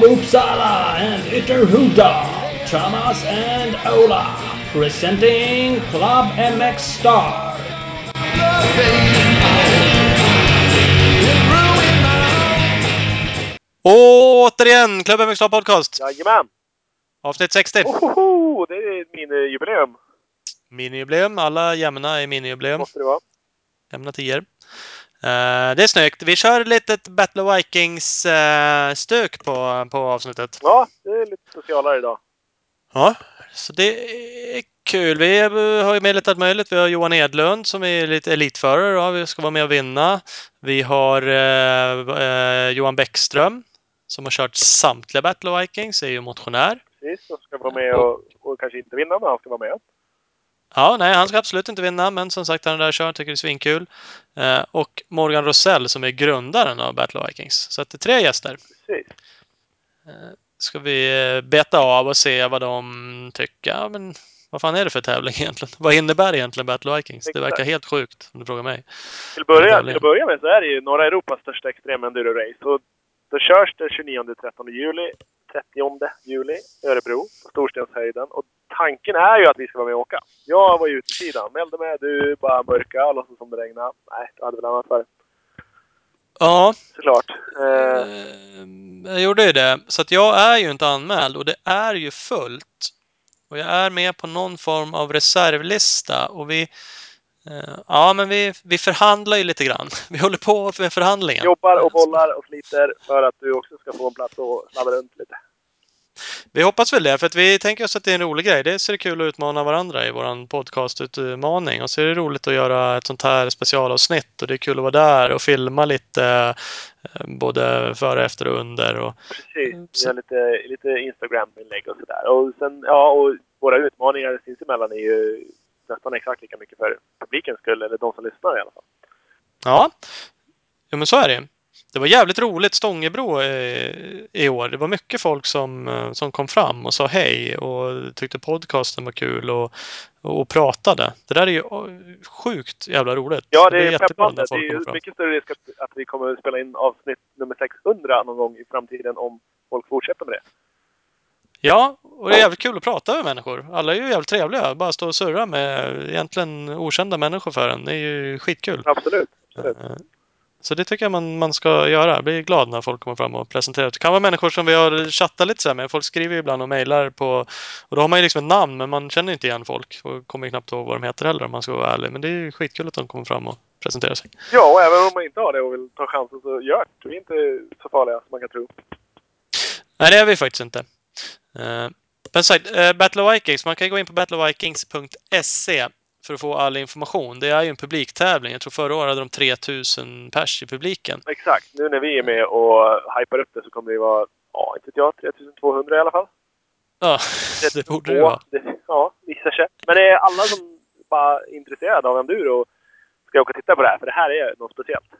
from Uppsala and Ytterhuda, Thomas and Ola, presenting Club MX Star. Återigen Club MX Star Podcast! Jajamän! Avsnitt 60. Ohoho, det är min jubileum. Minijubileum. Alla jämna är minijubileum. Måste det vara. Jämna tior. Eh, det är snyggt. Vi kör lite Battle of Vikings-stök på, på avsnittet. Ja, det är lite socialare idag. Ja, så det är kul. Vi har ju med lite allt möjligt. Vi har Johan Edlund som är lite elitförare. Ja, vi ska vara med och vinna. Vi har eh, eh, Johan Bäckström som har kört samtliga Battle of Vikings, är ju motionär. Precis, och ska vara med och, och kanske inte vinna, men han ska vara med. Ja, nej, han ska absolut inte vinna, men som sagt, han är där och kör, tycker det är svinkul. Eh, och Morgan Rosell som är grundaren av Battle of Vikings. Så att det är tre gäster. Precis. Eh, ska vi eh, beta av och se vad de tycker. Ja, men vad fan är det för tävling egentligen? Vad innebär egentligen Battle of Vikings? Det verkar Exakt. helt sjukt om du frågar mig. Till, börja, tävling. till att börja med så är det ju norra Europas största extremenduro-race. Då körs det 29-30 juli, 30 juli i Örebro, på Storstenshöjden. Och tanken är ju att vi ska vara med och åka. Jag var ju utsidan, mälde med, du bara mörka och låtsas som det regnade. Nej, du hade väl annat för. Ja, Såklart. Eh, eh, jag gjorde ju det. Så att jag är ju inte anmäld och det är ju fullt. Och jag är med på någon form av reservlista och vi Ja, men vi, vi förhandlar ju lite grann. Vi håller på med förhandlingen. jobbar och bollar och sliter för att du också ska få en plats och sladda runt lite. Vi hoppas väl det, för att vi tänker oss att det är en rolig grej. Det kul att utmana varandra i vår podcastutmaning och så är det roligt att göra ett sånt här specialavsnitt och det är kul att vara där och filma lite eh, både före, efter och under. Och, Precis. Mm, Vi så- har lite, lite Instagram-inlägg och sådär. Och sen, ja, och våra utmaningar sinsemellan är ju nästan exakt lika mycket för publikens skull, eller de som lyssnar i alla fall. ja, ja, men så är det. Det var jävligt roligt Stångebro eh, i år. Det var mycket folk som, eh, som kom fram och sa hej och tyckte podcasten var kul och, och pratade. Det där är ju eh, sjukt jävla roligt. Ja, det är jättebra peppande. Det är mycket större risk att, att vi kommer att spela in avsnitt nummer 600 någon gång i framtiden om folk fortsätter med det. Ja, och det är jävligt kul att prata med människor. Alla är ju jävligt trevliga. Bara stå och surra med egentligen okända människor för en. Det är ju skitkul. Absolut. Absolut. Eh, Så det tycker jag man, man ska göra. Blir glad när folk kommer fram och presenterar. Det kan vara människor som vi har chattat lite så med. Folk skriver ju ibland och mejlar på... Och då har man ju liksom ett namn, men man känner inte igen folk. Och kommer ju knappt ihåg vad de heter heller om man ska vara ärlig. Men det är ju skitkul att de kommer fram och presenterar sig. Ja, och även om man inte har det och vill ta chansen så gör det. Vi är inte så farliga som man kan tro. Nej, det är vi faktiskt inte. Uh, men sagt, uh, Battle of Vikings, man kan gå in på battleofvikings.se för att få all information. Det är ju en publiktävling. Jag tror förra året hade de 3000 pers i publiken. Exakt. Nu när vi är med och hypar upp det så kommer det vara, ja, inte jag, 3200 i alla fall. Ja, det borde det vara. Ja, visar sig. Men det är alla som bara är intresserade av enduro ska åka och titta på det här, för det här är något speciellt.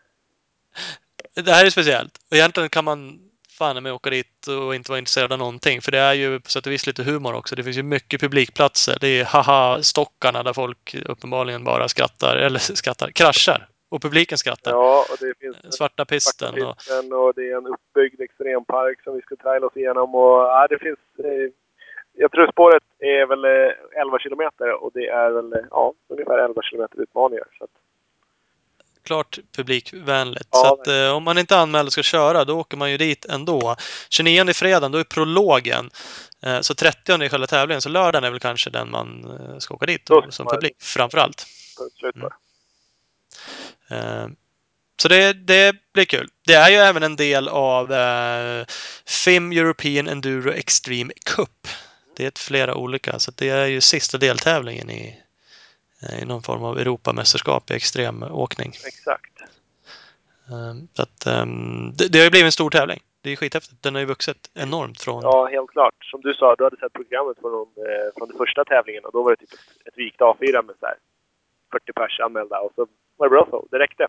Det här är speciellt. Och egentligen kan man fan med åka dit och inte vara intresserad av någonting. För det är ju på sätt och vis lite humor också. Det finns ju mycket publikplatser. Det är haha-stockarna där folk uppenbarligen bara skrattar, eller skrattar, kraschar. Och publiken skrattar. Ja, och det finns Svarta Svarta pisten och... pisten och det är en uppbyggd extrempark som vi ska traila oss igenom. Och, ja, det finns... Eh, jag tror spåret är väl eh, 11 kilometer och det är väl eh, ja, ungefär 11 kilometer utmaningar. Så att, klart publikvänligt. Ja, så att eh, om man inte är anmäld och ska köra, då åker man ju dit ändå. 29 i fredagen, då är prologen. Eh, så 30 är själva tävlingen, så lördagen är väl kanske den man eh, ska åka dit Då som publik, framför allt. det. Eh, så det, det blir kul. Det är ju även en del av eh, FIM European Enduro Extreme Cup. Det är flera olika, så det är ju sista deltävlingen i, i någon form av Europamästerskap i extremåkning. Exakt. Ehm, Så att, ehm, det, det har ju blivit en stor tävling. Det är skithäftigt. Den har ju vuxit enormt från... Ja, helt klart. Som du sa, du hade sett programmet från, eh, från den första tävlingen och då var det typ ett, ett vikt A4 med så här 40 pers anmälda och så var det bra så. Det räckte.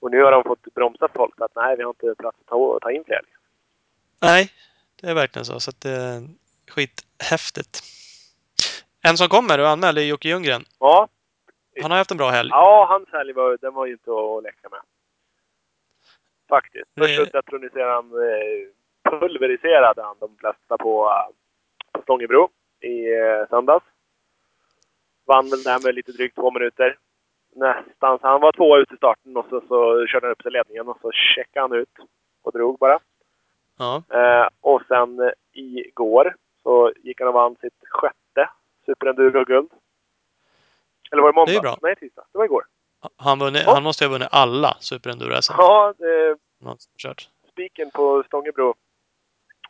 Och nu har de fått bromsa folk att nej, vi har inte plats att ta, ta in fler. Nej, det är verkligen så. Så att det är skithäftigt. En som kommer och är anmäld är Jocke Ljunggren. Ja, Han har haft en bra helg. ja hans helg var, den var ju inte att leka med. Faktiskt. Först datroniserade han eh, pulveriserade han de flesta på, eh, på Stångebro i eh, söndags. Vann väl där med lite drygt två minuter. Nästan. Så han var tvåa ut i starten och så, så körde han upp till ledningen och så checkade han ut och drog bara. Ja. Eh, och sen eh, igår så gick han och vann sitt sjätte superenduro-guld. Eller var det måndag? Det är bra. Nej, tisdag. Det var igår. Han, vunnit, Ja. han måste ju ha vunnit alla superenduro-SM. Ja, eh, kört. spiken på Stångebro,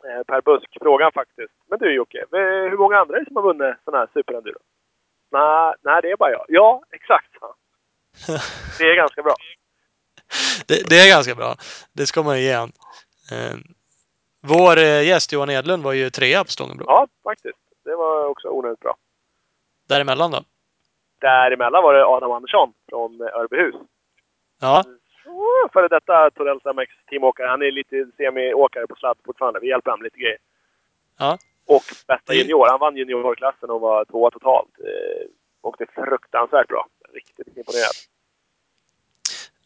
eh, Per Busk, frågan faktiskt. Men du Jocke, eh, hur många andra är det som har vunnit sån här superenduro? Nej, nej, det är bara jag. Ja, exakt. han. Det är ganska bra. Det, det är ganska bra. Det ska man ju ge han. Eh, vår gäst Johan Edlund var ju trea på Stångebro. Ja, faktiskt. Det var också onödigt bra. Däremellan då? Däremellan var det Adam Andersson från Örbyhus. Ja, före detta Torells MX teamåkare. Han är lite semi-åkare på sladd fortfarande. Vi hjälper honom lite grejer. Ja. Och bästa junior. Han vann juniorklassen och var tvåa totalt. Och det är fruktansvärt bra. Riktigt imponerad.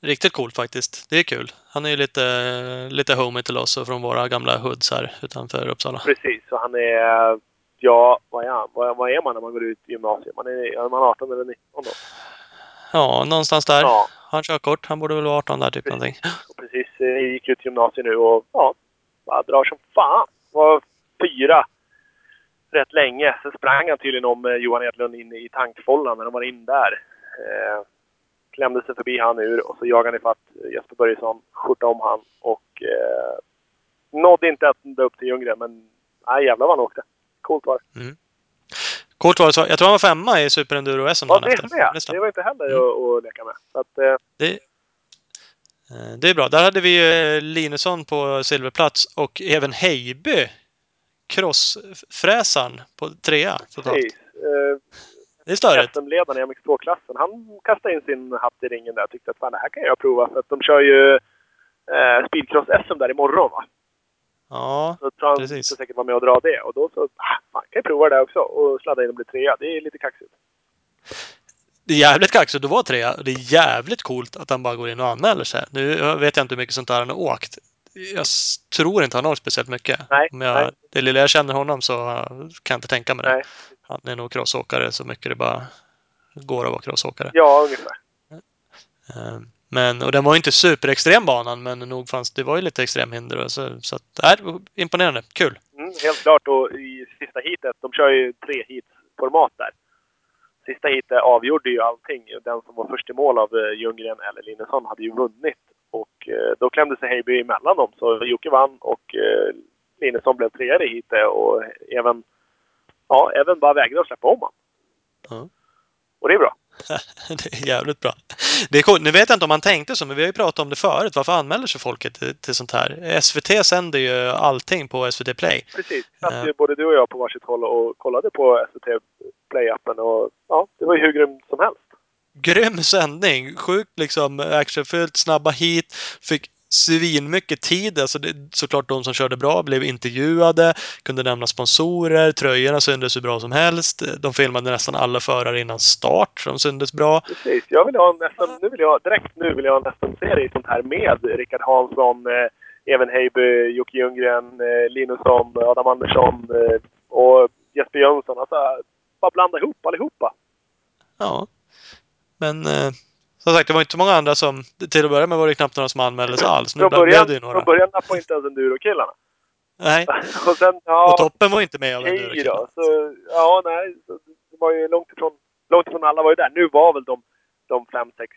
riktigt coolt faktiskt. Det är kul. Han är ju lite, lite homie till oss och från våra gamla hoods här utanför Uppsala. Precis. Så han är... Ja, vad är? Vad, vad är man när man går ut gymnasiet? Man är, är man 18 eller 19 då? Ja, någonstans där. Ja, Han kör kort. Han borde väl vara 18 där typ någonting. och precis. eh, gick ut gymnasiet nu och ja, bara drar som fan. Var fyra rätt länge. Sen sprang han tydligen om eh, Johan Edlund in i tankfållan när de var in där. Eh, klämde sig förbi han ur och så jagade han ifatt Jesper Börjesson, skjortade om han och eh, nådde inte ända upp till Ljunggren men nej jävlar vad han åkte. Coolt var det. Coolt var det så. Jag tror han var femma i superenduro-SM Ja, det med. Nästan. Det var inte heller Mm. att, att leka med. Att, eh, Det, eh, det är bra. Där hade vi ju Linusson på silverplats och även Heiby, crossfräsaren, på trea totalt. precis. Eh, Det är störigt. SM-ledaren i MX2-klassen, han kastade in sin hatt i ringen där och tyckte att fan, det här kan jag prova. För att de kör ju eh, speedcross-SM där imorgon va? Ja, Så tror han Precis. ska säkert vara med och dra det. Och då så, ah, fan, kan jag prova det också och sladda in och bli trea. Det är lite kaxigt. det är jävligt kaxigt att vara trea. Det är jävligt coolt att han bara går in och anmäler sig. Nu vet jag inte hur mycket sånt där han har åkt. Jag tror inte han har speciellt mycket. Nej, Om jag, nej. Det lilla jag känner honom så kan jag inte tänka mig det. Nej. Han är nog crossåkare så mycket det bara går att vara crossåkare. Ja, ungefär. Eh, Men, och den var ju inte superextrem banan, men nog fanns det var ju lite extremhinder. Så, så att, äh, imponerande. Kul! Mm, helt klart. Och i sista heatet, de kör ju tre heat-format där. Sista heatet avgjorde ju allting. Den som var först i mål av eh, Ljunggren eller Linnesson hade ju vunnit. Och eh, då klämde sig Heiby emellan dem. Så Jocke vann och eh, Linnesson blev trea i heatet och även, ja, även bara vägrade att släppa om honom. Ja. Och det är bra. det är jävligt bra. Det är coolt. Nu vet jag inte om man tänkte så, men vi har ju pratat om det förut. Varför anmäler sig folket till, till sånt här? SVT sänder ju allting på SVT Play. Precis. Satt ju både du och jag på varsitt håll och kollade på SVT Play-appen och ja, det var ju hur grymt som helst. Grym sändning! Sjukt liksom actionfyllt, snabba hit. Fick svinmycket tid. Alltså det, såklart de som körde bra blev intervjuade, kunde nämna sponsorer, tröjorna syntes hur bra som helst. De filmade nästan alla förare innan start, så de syntes bra. Precis. Jag vill ha nästan, nu vill jag, direkt nu vill jag nästan se dig i sånt här med Rickard Hansson, eh, Even Heiby, Jocke Ljunggren, eh, Linusson, Adam Andersson eh, och Jesper Jönsson. Alltså, bara blanda ihop allihopa. Ja. Men eh, som sagt, det var inte så många andra som... Till att börja med var det knappt några som anmälde sig alls. Nu Från blev början, ju från början nappade inte ens enduro-killarna. Nej, och sen, ja, och toppen var inte med av okej enduro då. Så, ja, nej. Så, det var ju långt ifrån, långt ifrån alla var ju där. Nu var väl de, de fem, sex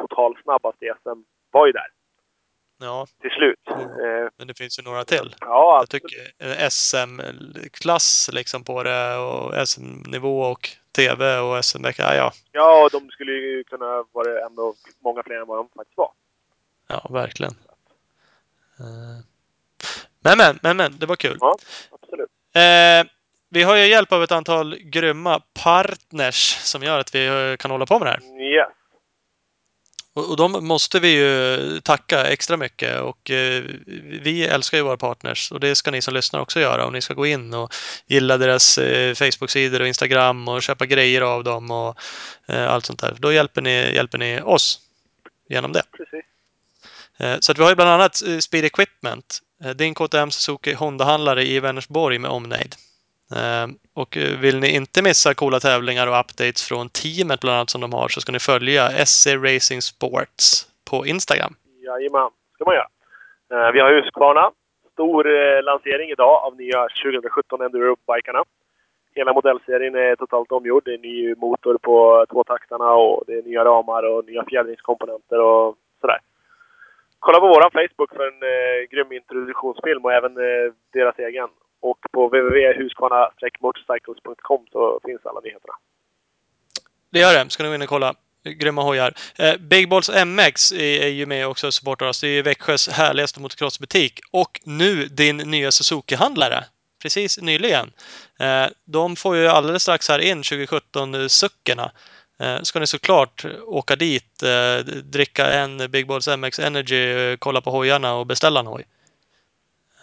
total snabbaste i SM var ju där Ja, till slut. Mm. Eh, men det finns ju några till. ja, Jag tycker eh, SM-klass liksom på det och SM-nivå och TV och SM ja, ja, Ja, och de skulle ju kunna vara ändå många fler än vad de faktiskt var. ja, verkligen. Eh, Men, men, men, men, det var kul. Ja, absolut. Eh, vi har ju hjälp av ett antal grymma partners som gör att vi eh, kan hålla på med det här. Yes. Och, och de måste vi ju tacka extra mycket och eh, vi älskar ju våra partners och det ska ni som lyssnar också göra och ni ska gå in och gilla deras eh, Facebook-sidor och Instagram och köpa grejer av dem och eh, allt sånt där. Då hjälper ni, hjälper ni oss genom det. Precis. Eh, så att vi har ju bland annat eh, Speed Equipment eh, din KTM Suzuki Honda-handlare i Vänersborg med omnejd. Eh, och eh, vill ni inte missa coola tävlingar och updates från teamet bland annat som de har så ska ni följa SC Racing Sports på Instagram. Jajamän, ska man göra. Eh, vi har Husqvarna. Stor lansering idag av nya 2017 Enduro-bikarna. Hela modellserien är totalt omgjord. Det är ny motor på tvåtaktarna och det är nya ramar och nya fjädringskomponenter och sådär. Kolla på vår Facebook för en eh, grym introduktionsfilm och även eh, deras egen. Och på www.husqvarna-motorcycles.com så finns alla nyheterna. Det gör det. Ska ni gå in och kolla. Grymma hojar. Eh, Big Balls MX är, är ju med också och supportar oss. Det är ju Växjös härligaste motocrossbutik. Och nu din nya Suzuki-handlare. Precis nyligen. Eh, de får ju alldeles strax här in 2017 suckerna. Eh, ska ni såklart åka dit, eh, dricka en Big Balls MX Energy, eh, kolla på hojarna och beställa en hoj.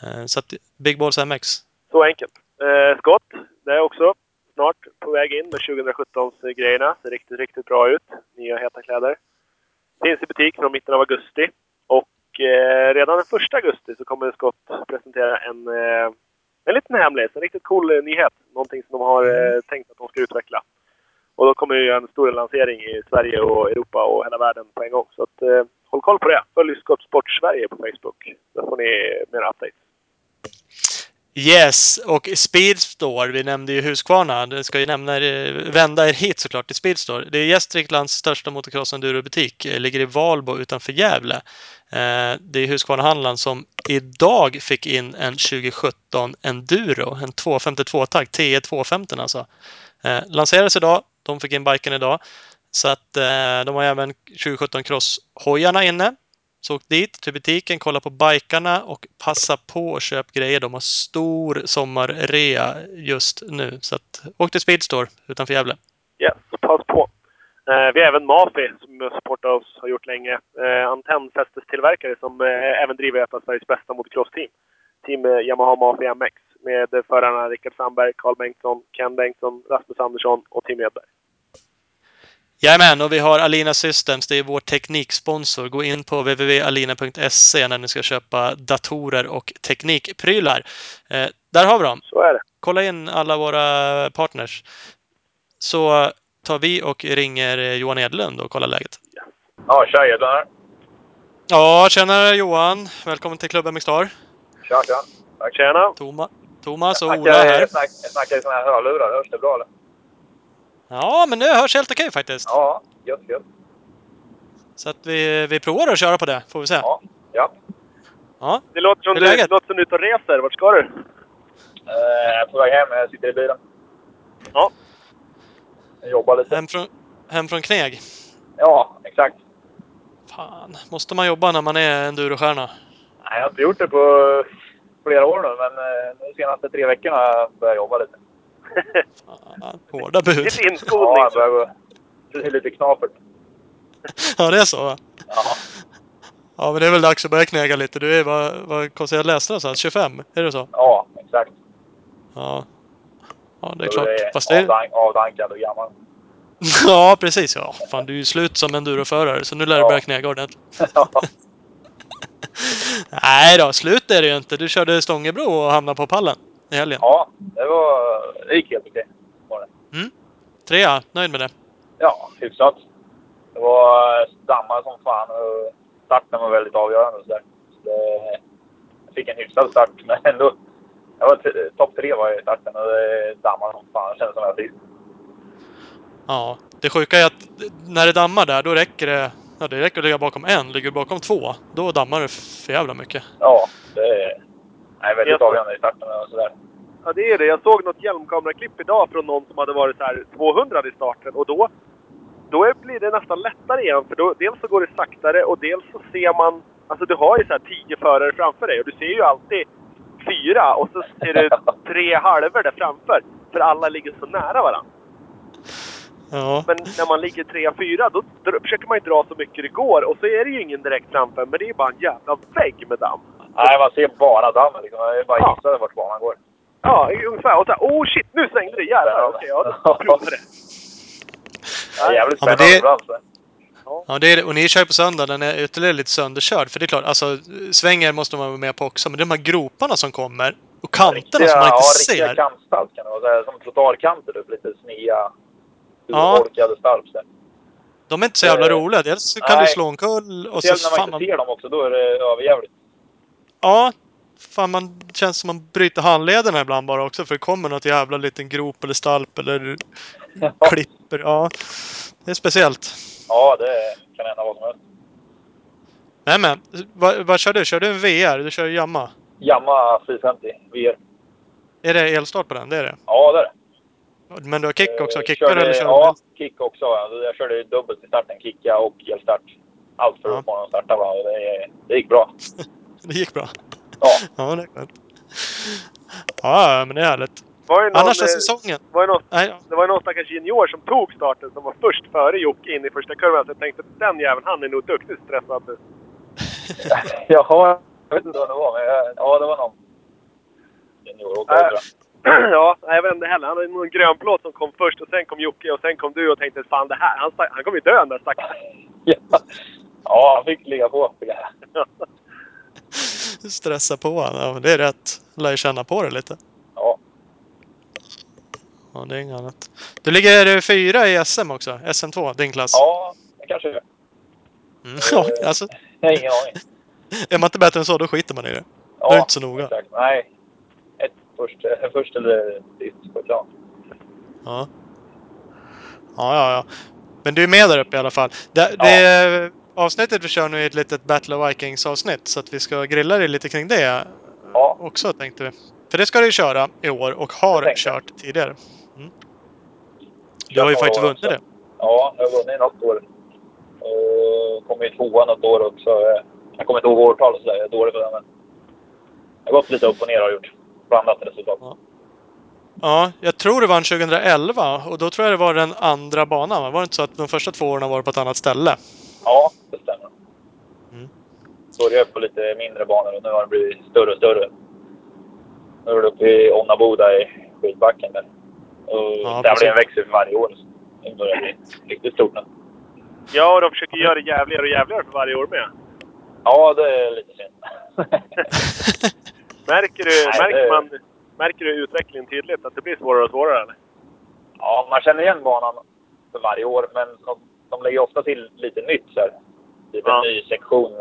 Eh, så att Big Balls MX. Så enkelt. Eh, Scott, det är också snart på väg in med 2017s grejerna. Ser riktigt, riktigt bra ut. Nya heta kläder. Finns i butik från mitten av augusti. Och eh, redan den första augusti så kommer Scott presentera en, eh, en liten hemlis. En riktigt cool eh, nyhet. Någonting som de har eh, tänkt att de ska utveckla. Och då kommer det ju en stor lansering i Sverige och Europa och hela världen på en gång. Så att, eh, håll koll på det. Följ Scott Sport Sverige på Facebook. Där får ni mer updates. Yes, och Speedstore, vi nämnde ju Husqvarna. Det ska ju nämna, er- vända er hit såklart till Speedstore. Det är Gästriklands största motocross butik eh, Ligger i Valbo utanför Gävle. Eh, det är Husqvarna-handlaren som idag fick in en 2017 Enduro, en 252-takt, TE 250 alltså. Eh, lanserades idag, de fick in biken idag. Så att de har även 2017 Cross-hojarna inne. Så åk dit till butiken, kolla på bikarna och passa på att köpa grejer. De har stor sommarrea just nu. Så att, åk till Speedstore utanför Gävle. Yes, pass på. Eh, vi har även Mafi som supportar oss, har gjort länge. Eh, antennfästestillverkare som eh, även driver ett av Sveriges bästa motocross-team. Team eh, Yamaha Mafi MX med förarna Rickard Sandberg, Carl Bengtsson, Ken Bengtsson, Rasmus Andersson och Tim Edberg. Jajamän, och vi har Alina Systems. Det är vår tekniksponsor. Gå in på www.alina.se när ni ska köpa datorer och teknikprylar. Eh, där har vi dem. Så är det. Kolla in alla våra partners. Så tar vi och ringer Johan Edlund och kollar läget. Ja, tja Edvin här. Ja, tjena Johan. Välkommen till klubben Mixstar. Tja, tja. Tack. Tjena! Toma, Thomas och Ola här. Jag snackar, i såna här hörlurar. Hörs det bra eller? Ja, men det hörs helt okej faktiskt. Ja, gött, gött. Så att vi, vi provar att köra på det, får vi se. Ja, ja. Ja, Det låter som du, det låter som du är ute och reser. Vart ska du? Eh, Jag är på väg hem. Jag sitter i bilen. Ja. Jag jobbar lite. hem från, hem från Kneg. Ja, exakt. Fan, måste man jobba när man är endurostjärna? Nej, jag har inte gjort det på flera år nu, men eh, de senaste tre veckorna har jag börjat jobba lite. Fan, hårda bud. Lite Ja, inskolning. börjar gå... Det är lite knapert. Ja, det är så va? Ja. Ja, men det är väl dags att börja knäga lite. Du är vad, vad konstigt, jag läste någonstans, 25? Är det så? Ja, exakt. Ja. Ja, det är Så klart. Det är Fast det... avdank, avdankad och gammal. Ja, precis. Ja, fan, du är ju slut som enduroförare, så nu lär du Ja. börja knäga ordentligt. Ja. Nej då, slut är det ju inte. Du körde Stångebro och hamnade på pallen i helgen. ja, det var... Det gick helt okej. Var det. Trea, nöjd med det? Ja, hyfsat. Det var dammar som fan och starten var väldigt avgörande och sådär. Så det, jag fick en hyfsad start, men ändå. Jag var topp tre var jag i starten och det dammar som fan. Det kändes som jag sist. Ja. Det sjuka är att när det dammar där, då räcker det... Ja, det räcker att ligga bakom en. Ligger du bakom två, då dammar det för jävla mycket. Ja, det är nej, väldigt Jag- avgörande i starten och sådär. Ja, det är det. Jag såg något hjälmkameraklipp idag från någon som hade varit så här 200 i starten. Och då, då är- blir det nästan lättare igen. För då, dels så går det saktare och dels så ser man... Alltså du har ju så här tio förare framför dig och du ser ju alltid fyra och så ser du tre halvor där framför. För alla ligger så nära varandra. Ja. Men när man ligger trea, fyra, då, då försöker man ju dra så mycket det går. Och så är det ju ingen direkt framför, men det är bara en jävla vägg med damm. Nej, man ser bara dammen liksom. Jag bara Ja. gissade vart banan går. Ja, ungefär. Och så här, oh shit, nu svängde det! Jävlar! Okej, ja, då provar det. Jag är jävligt Ja, men spännande det- så. Ja, det är. Och ni kör ju på söndag, den är ytterligare lite sönderkörd. För det är klart, alltså svänger måste man vara med på också. Men de här groparna som kommer och kanterna som man inte ja, ser. riktiga kantstall kan det vara. Som trottoarkanter, upp, lite sniga, Ja. urholkade stalp. så här. De är inte så jävla Eh, roliga. Dels kan du nej. slå omkull och så Speciellt när man fan inte man, ser dem också, då är det överjävligt. Ja, fan man känns som man bryter handlederna ibland bara också. För det kommer något jävla liten grop eller stalp eller klipper. Ja, det är speciellt. Ja, det kan hända vad som helst. Nej men, vad, vad kör du? Kör du en VR? Du kör ju Yamaha. Yamaha 450 VR. Är det elstart på den? Det är det. Ja, det är det. Men du har kick också? Eh, Kickar körde, eller kör Ja, du? kick också. Jag körde dubbelt i starten. Kicka och elstart. Allt för Ja. att få den att starta bra. Det, det gick bra. Det gick bra. Ja. Ja, det är skönt. Ja, men det är härligt. Var det någon, Annars är eh, säsongen... var det någon, Nej, det var ju någon stackars junior som tog starten som var först före Jocke in i första kurvan. Så jag tänkte den jäveln, han är nog duktigt stressad nu. Jaha, jag vet inte vad det var. Men jag, ja, det var någon junioråkare Äh. tror jag. ja, jag vet inte heller. Han hade någon grön plåt som kom först och sen kom Jocke och sen kom du och tänkte fan det här, han, han kommer ju dö den där stackaren. Ja. ja, han fick ligga på. stressa på honom. Ja, men det är rätt. Lär känna på det lite. Ja, Ja, det är inget annat. Du ligger fyra i SM också. SM2, din klass. ja det kanske är. Mm. ja alltså, Jag har ingen aning. är man inte bättre än så, då skiter man i det. Ja, Då är det inte så noga. Exakt. Nej. Ett först, först eller sist på plan. Ja. Ja, ja, ja. Men du är med där uppe i alla fall. Det, det avsnittet vi kör nu är ett litet Battle of Vikings avsnitt. Så att vi ska grilla dig lite kring det Ja. också tänkte vi. För det ska du ju köra i år och har jag. kört tidigare. Mm. Du har ju faktiskt vunnit det. Ja, jag har vunnit något år. Kom ju tvåa något år också. Jag kommer inte ihåg årtal och sådär. Jag är dålig på det. Men det har gått lite upp och ner har jag gjort. Blandat resultat. Ja. Ja, jag tror det vann 2011 och då tror jag det var den andra banan. va? Var det inte så att de första två åren var på ett annat ställe? Ja, det stämmer. Mm. Började på lite mindre banor och nu har det blivit större och större. Nu är det uppe i Onnaboda i skidbacken där. Och Ja, där precis. blir en växel för varje år. Det börjar bli riktigt stort nu. Ja, och de försöker göra det jävligare och jävligare för varje år med. Ja, det är lite synd. Märker du, Nej, märker det- man, märker du utvecklingen tydligt? Att det blir svårare och svårare eller? ja, man känner igen banan för varje år, men de, de lägger ofta till lite nytt. Så här. Typ en Ja. ny sektion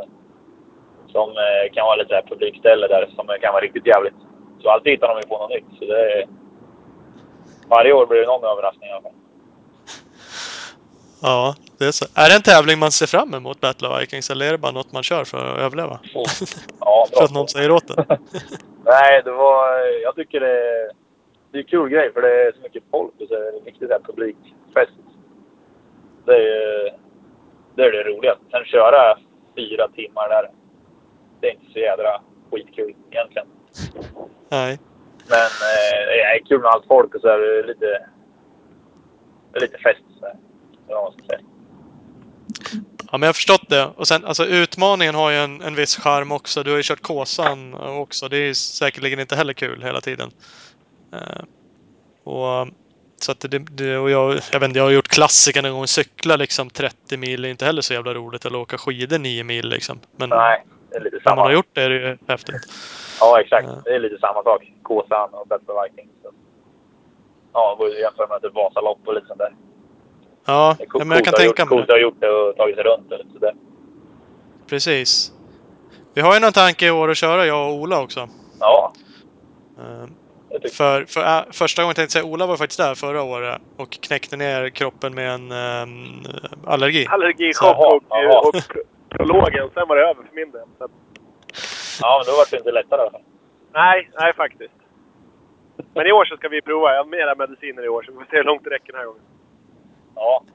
som eh, kan vara lite publikställe där som kan vara riktigt jävligt. Så alltid hittar de ju på något nytt. Så det är, varje år blir det någon överraskning i alla fall. Ja, det är så. Är det en tävling man ser fram emot, Battle of Vikings, eller är det bara något man kör för att överleva? Ja, bra. för att någon säger åt en? Nej, det var... Jag tycker det, det är en kul grej för det är så mycket folk och så är det riktigt där publikfest. Det är, det är det roliga. Sen köra fyra timmar där. Det är inte så jädra skitkul egentligen. Nej. Men eh, det är kul med allt folk och så är det lite... Lite fest. Så här. Vad man ska säga. Ja, men jag har förstått det. Och sen, alltså utmaningen har ju en, en viss charm också. Du har ju kört Kåsan också. Det är ju säkerligen inte heller kul hela tiden. Eh, och så att det, det, och jag, jag vet inte, jag har gjort klassiker en gång. Cykla liksom 30 mil är inte heller så jävla roligt. Eller åka skidor 9 mil liksom. Men Nej, det är lite när man samma. har gjort det är det ju häftigt. Ja, exakt. Ja. Det är lite samma sak. Kåsan och Battle Vikings. Så. Ja, det jämföra med typ Vasalopp och lite sånt där. Ja, Det är ja coolt, men jag kan tänka gjort, mig coolt det. att ha gjort det och tagit sig runt och lite sådär. Precis. Vi har ju någon tanke i år att köra, jag och Ola också. Ja, Eh, För, för äh, första gången tänkte jag säga, Ola var faktiskt där förra året och knäckte ner kroppen med en ähm, allergi. Allergichock och, och prologen. Sen var det över för min del. Så Ja, men då var det inte lättare i alla fall. nej, nej faktiskt. Men i år så ska vi prova. Jag har mera mediciner i år så vi får se hur långt det räcker den här gången. Ja.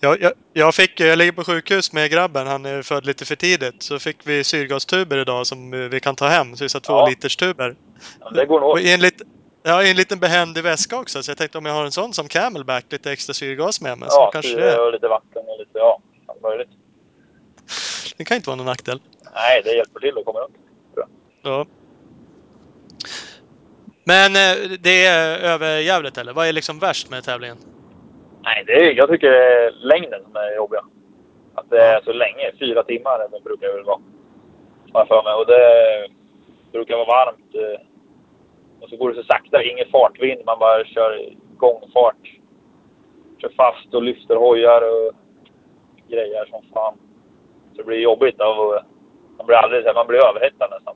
Jag, jag, jag, fick, jag ligger på sjukhus med grabben, han är född lite för tidigt. Så fick vi syrgastuber idag som vi kan ta hem. Så vi sa två Ja. liters tuber. ja det går nog. Och i en, lit, ja, i en liten behändig väska också. Så jag tänkte om jag har en sån som Camelback, lite extra syrgas med mig. Så Ja, kanske syre det, och lite vatten och lite, ja, allt möjligt. Det kan inte vara någon nackdel. Nej, det hjälper till att komma runt. Ja. Men eh, det är över Gävlet eller? Vad är liksom värst med tävlingen? Nej, det är, jag tycker det är längden som är jobbiga. Att det är så länge. Fyra timmar det brukar det väl vara. Har för mig. Och det brukar vara varmt. eh, Och så går det så sakta. Ingen fartvind. Man bara kör gångfart. Kör fast och lyfter hojar och grejer som fan. Så det blir jobbigt. Av, man blir aldrig man blir överhettad nästan.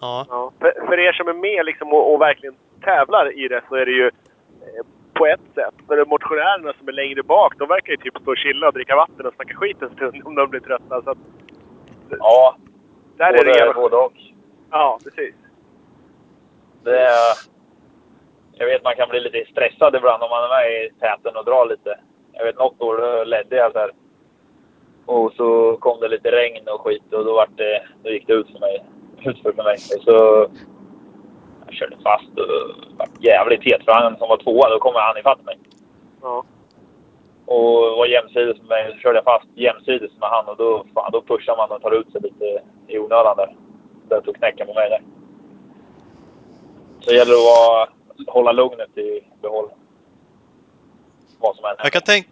Ja. Ja. För, för er som är med liksom och, och verkligen tävlar i det så är det ju eh, på ett sätt. För motionärerna som är längre bak, de verkar ju typ stå och chilla och dricka vatten och snacka skit en stund om de blir trötta. Så att, Ja, där är det både, jävla... både och. Ja, precis. Det är, jag vet man kan bli lite stressad ibland om man är med i täten och drar lite. Jag vet något år ledde jag där. Och så kom det lite regn och skit och då, vart det, då gick det ut för mig. Utför för mig. Och så jag körde fast och vart jävligt het för han som var tvåa, då kom han ifatt mig. Ja. Och var jämsides med mig. Så körde jag fast jämsides med han och då, fan, då pushar man och tar ut sig lite i onödan där. Det tog knäcken på mig där. Så det gäller att vara, hålla lugnet i behåll. Vad som än Jag kan tänk,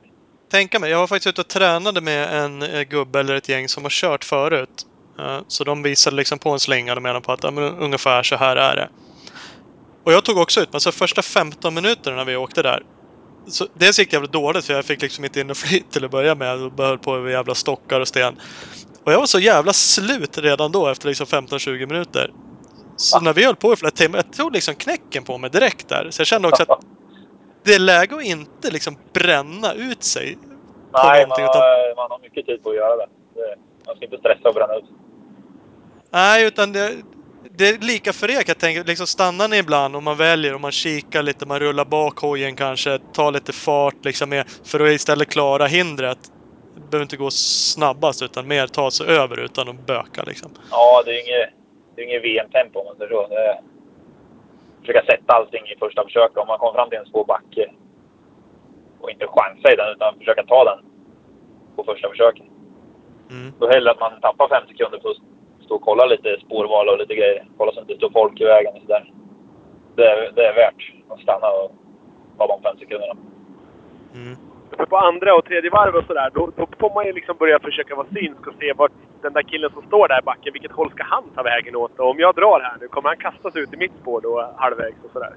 tänka mig, jag var faktiskt ute och tränade med en eh, gubbe eller ett gäng som har kört förut. Eh, Så de visade liksom på en slinga och menade på att ja, men ungefär så här är det. Och jag tog också ut mig, så första 15 minuterna när vi åkte där. Så dels gick det jävligt dåligt för jag fick liksom inte in och flyt till att börja med och höll på med jävla stockar och sten. Och jag var så jävla slut redan då efter liksom 15-20 minuter. Så när vi höll på i flera timmar, jag tog liksom knäcken på mig direkt där. Så jag kände också att det är läge att inte liksom bränna ut sig. Nej, man har, man har mycket tid på att göra det. Man ska inte stressa och bränna ut. Nej, utan det, det är lika för er kan jag tänka. Liksom stannar ni ibland och man väljer och man kikar lite, man rullar bak hojen kanske, tar lite fart liksom med, för att istället klara hindret. Det behöver inte gå snabbast utan mer ta sig över utan att böka liksom. Ja, det är inget, det är inget VM-tempo om man säger så. Det är, försöka sätta allting i första försöket. Om man kommer fram till en svår backe och inte chansa i den utan försöka ta den på första försöket. Mm. Då hellre att man tappar fem sekunder på att stå och kolla lite spårval och lite grejer. Kolla så att det inte står folk i vägen och sådär. Det, är- det är värt att stanna och ta de fem sekunderna. Mm. För på andra och tredje varv och sådär, då, då får man ju liksom börja försöka vara synsk och se vart den där killen som står där i backen, vilket håll ska han ta vägen åt? Och om jag drar här nu, kommer han kastas ut i mitt spår då halvvägs och sådär?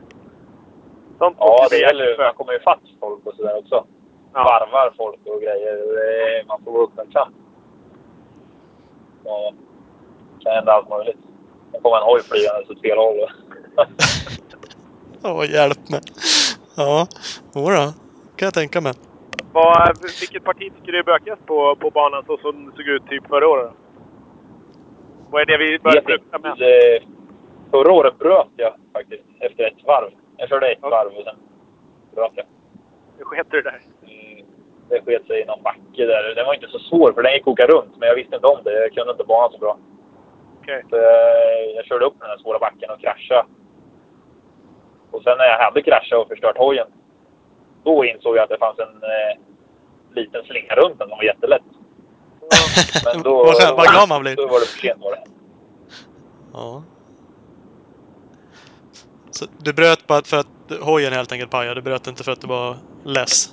Sånt Ja, det gäller ju. Man kommer ju fatt folk och sådär också. Ja. Varvar folk och grejer. Man får vara uppmärksam. Ja, det kan hända allt möjligt. Det kommer en hoj flygandes åt fel håll. Åh, hjälp mig. Ja, jodå. kan jag tänka mig. Vad, vilket parti tycker du är bökigast på, på banan så som det såg ut typ förra året? Vad är det vi bör frukta mest? Det- Förra året bröt jag faktiskt efter ett varv. Jag körde ett varv och sen bröt jag. Nu sket du där. Mm, Det sket sig i någon backe där. Den var inte så svår för den gick att åka runt, men jag visste inte om det. Jag kunde inte banan så bra. Okej. Så jag, jag körde upp den här svåra backen och kraschade. Och sen när jag hade kraschat och förstört hojen, då insåg jag att det fanns en eh, liten slinga runt den som var jättelätt. Men då, Vad glad man blir. då var det för sent var det. Ja. Så du bröt bara för att hojen helt enkelt pajade? Du bröt inte för att du var less?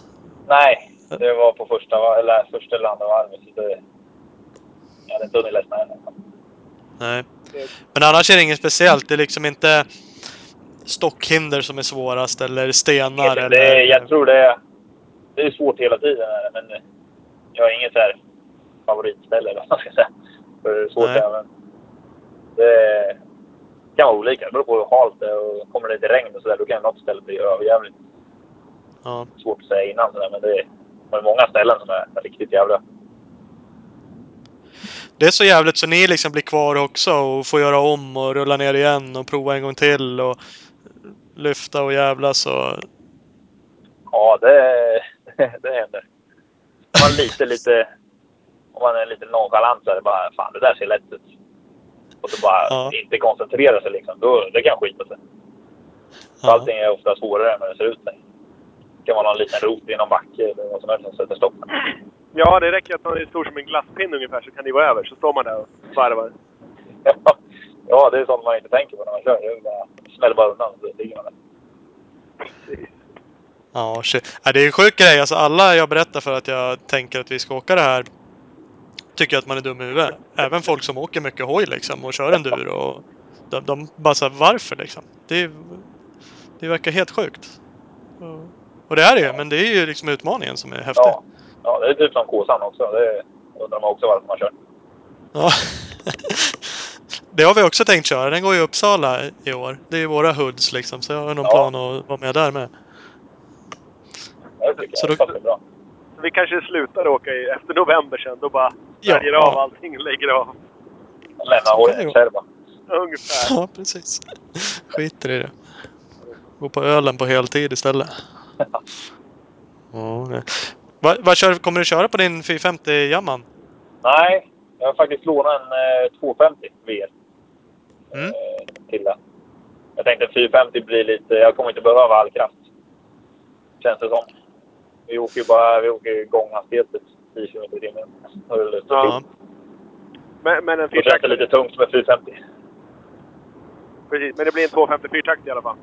Nej, det var på första, eller, första eller andra varvet. Så det, jag hade inte hunnit ledsna än. Nej. Men annars är det inget speciellt. Det är liksom inte stockhinder som är svårast eller stenar Det, eller... jag tror det är, det är svårt hela tiden, är men jag har inget så här favoritställe eller vad man ska säga. För är svårt Nej. även. Det kan vara olika. Det beror på hur halt det är och kommer det lite regn och sådär, då kan något ställe bli överjävligt. Ja. Svårt att säga innan sådär, men det är, det är många ställen som är riktigt jävla. Det är så jävligt så ni liksom blir kvar också och får göra om och rulla ner igen och prova en gång till och lyfta och jävlas och... Ja, det, det händer. Om man lite, lite, om man är lite nonchalant så är det bara, fan det där ser lätt ut. Och så bara Ja. inte koncentrera sig liksom, då, det kan skita sig. Ja. Allting är ofta svårare än vad det ser ut. Det kan vara någon liten rot i någon backe eller vad som helst som sätter stopp. Ja, det räcker att man är stor som en glasspinne ungefär så kan det vara över. Så står man där och varvar. ja, det är sånt man inte tänker på när man kör. Det är bara, smäller bara undan så ligger man där. Ja, shit. Ja, det är en sjuk grej. Alltså alla jag berättar för att jag tänker att vi ska åka det här tycker att man är dum i huvudet. Även folk som åker mycket hoj liksom och kör enduro. Och de, de bara så här, varför liksom? Det, det verkar helt sjukt. Och- Och det är det ju, men det är ju liksom utmaningen som är häftig. Ja. ja, det är typ som Kåsan också. Det undrar man också varför man kör. Ja. Det har vi också tänkt köra. Den går i Uppsala i år. Det är ju våra hoods liksom, så jag har någon Ja. plan att vara med där med. Det tycker Så jag då- bra. Så vi kanske slutar åka i, efter november sen. Då bara Ja. väljer av allting och lägger av. Lämna hojen själv. Ungefär. Ja, precis. Skiter i det. Gå på ölen på heltid istället. Ja. Vad, vad kör, kommer du köra på din 450 Jamman? Nej, jag har faktiskt lånat en eh, 250 VR. Mm. Eh, till den. Jag tänkte 450 blir lite... Jag kommer inte behöva all kraft. Känns det som. Vi åker ju bara vi åker gånghastighet typ 10 km i timmen. Ja. Men, men en känns det fyrtakt. lite tungt med 450. Precis, men det blir en 250 fyrtakt i alla fall.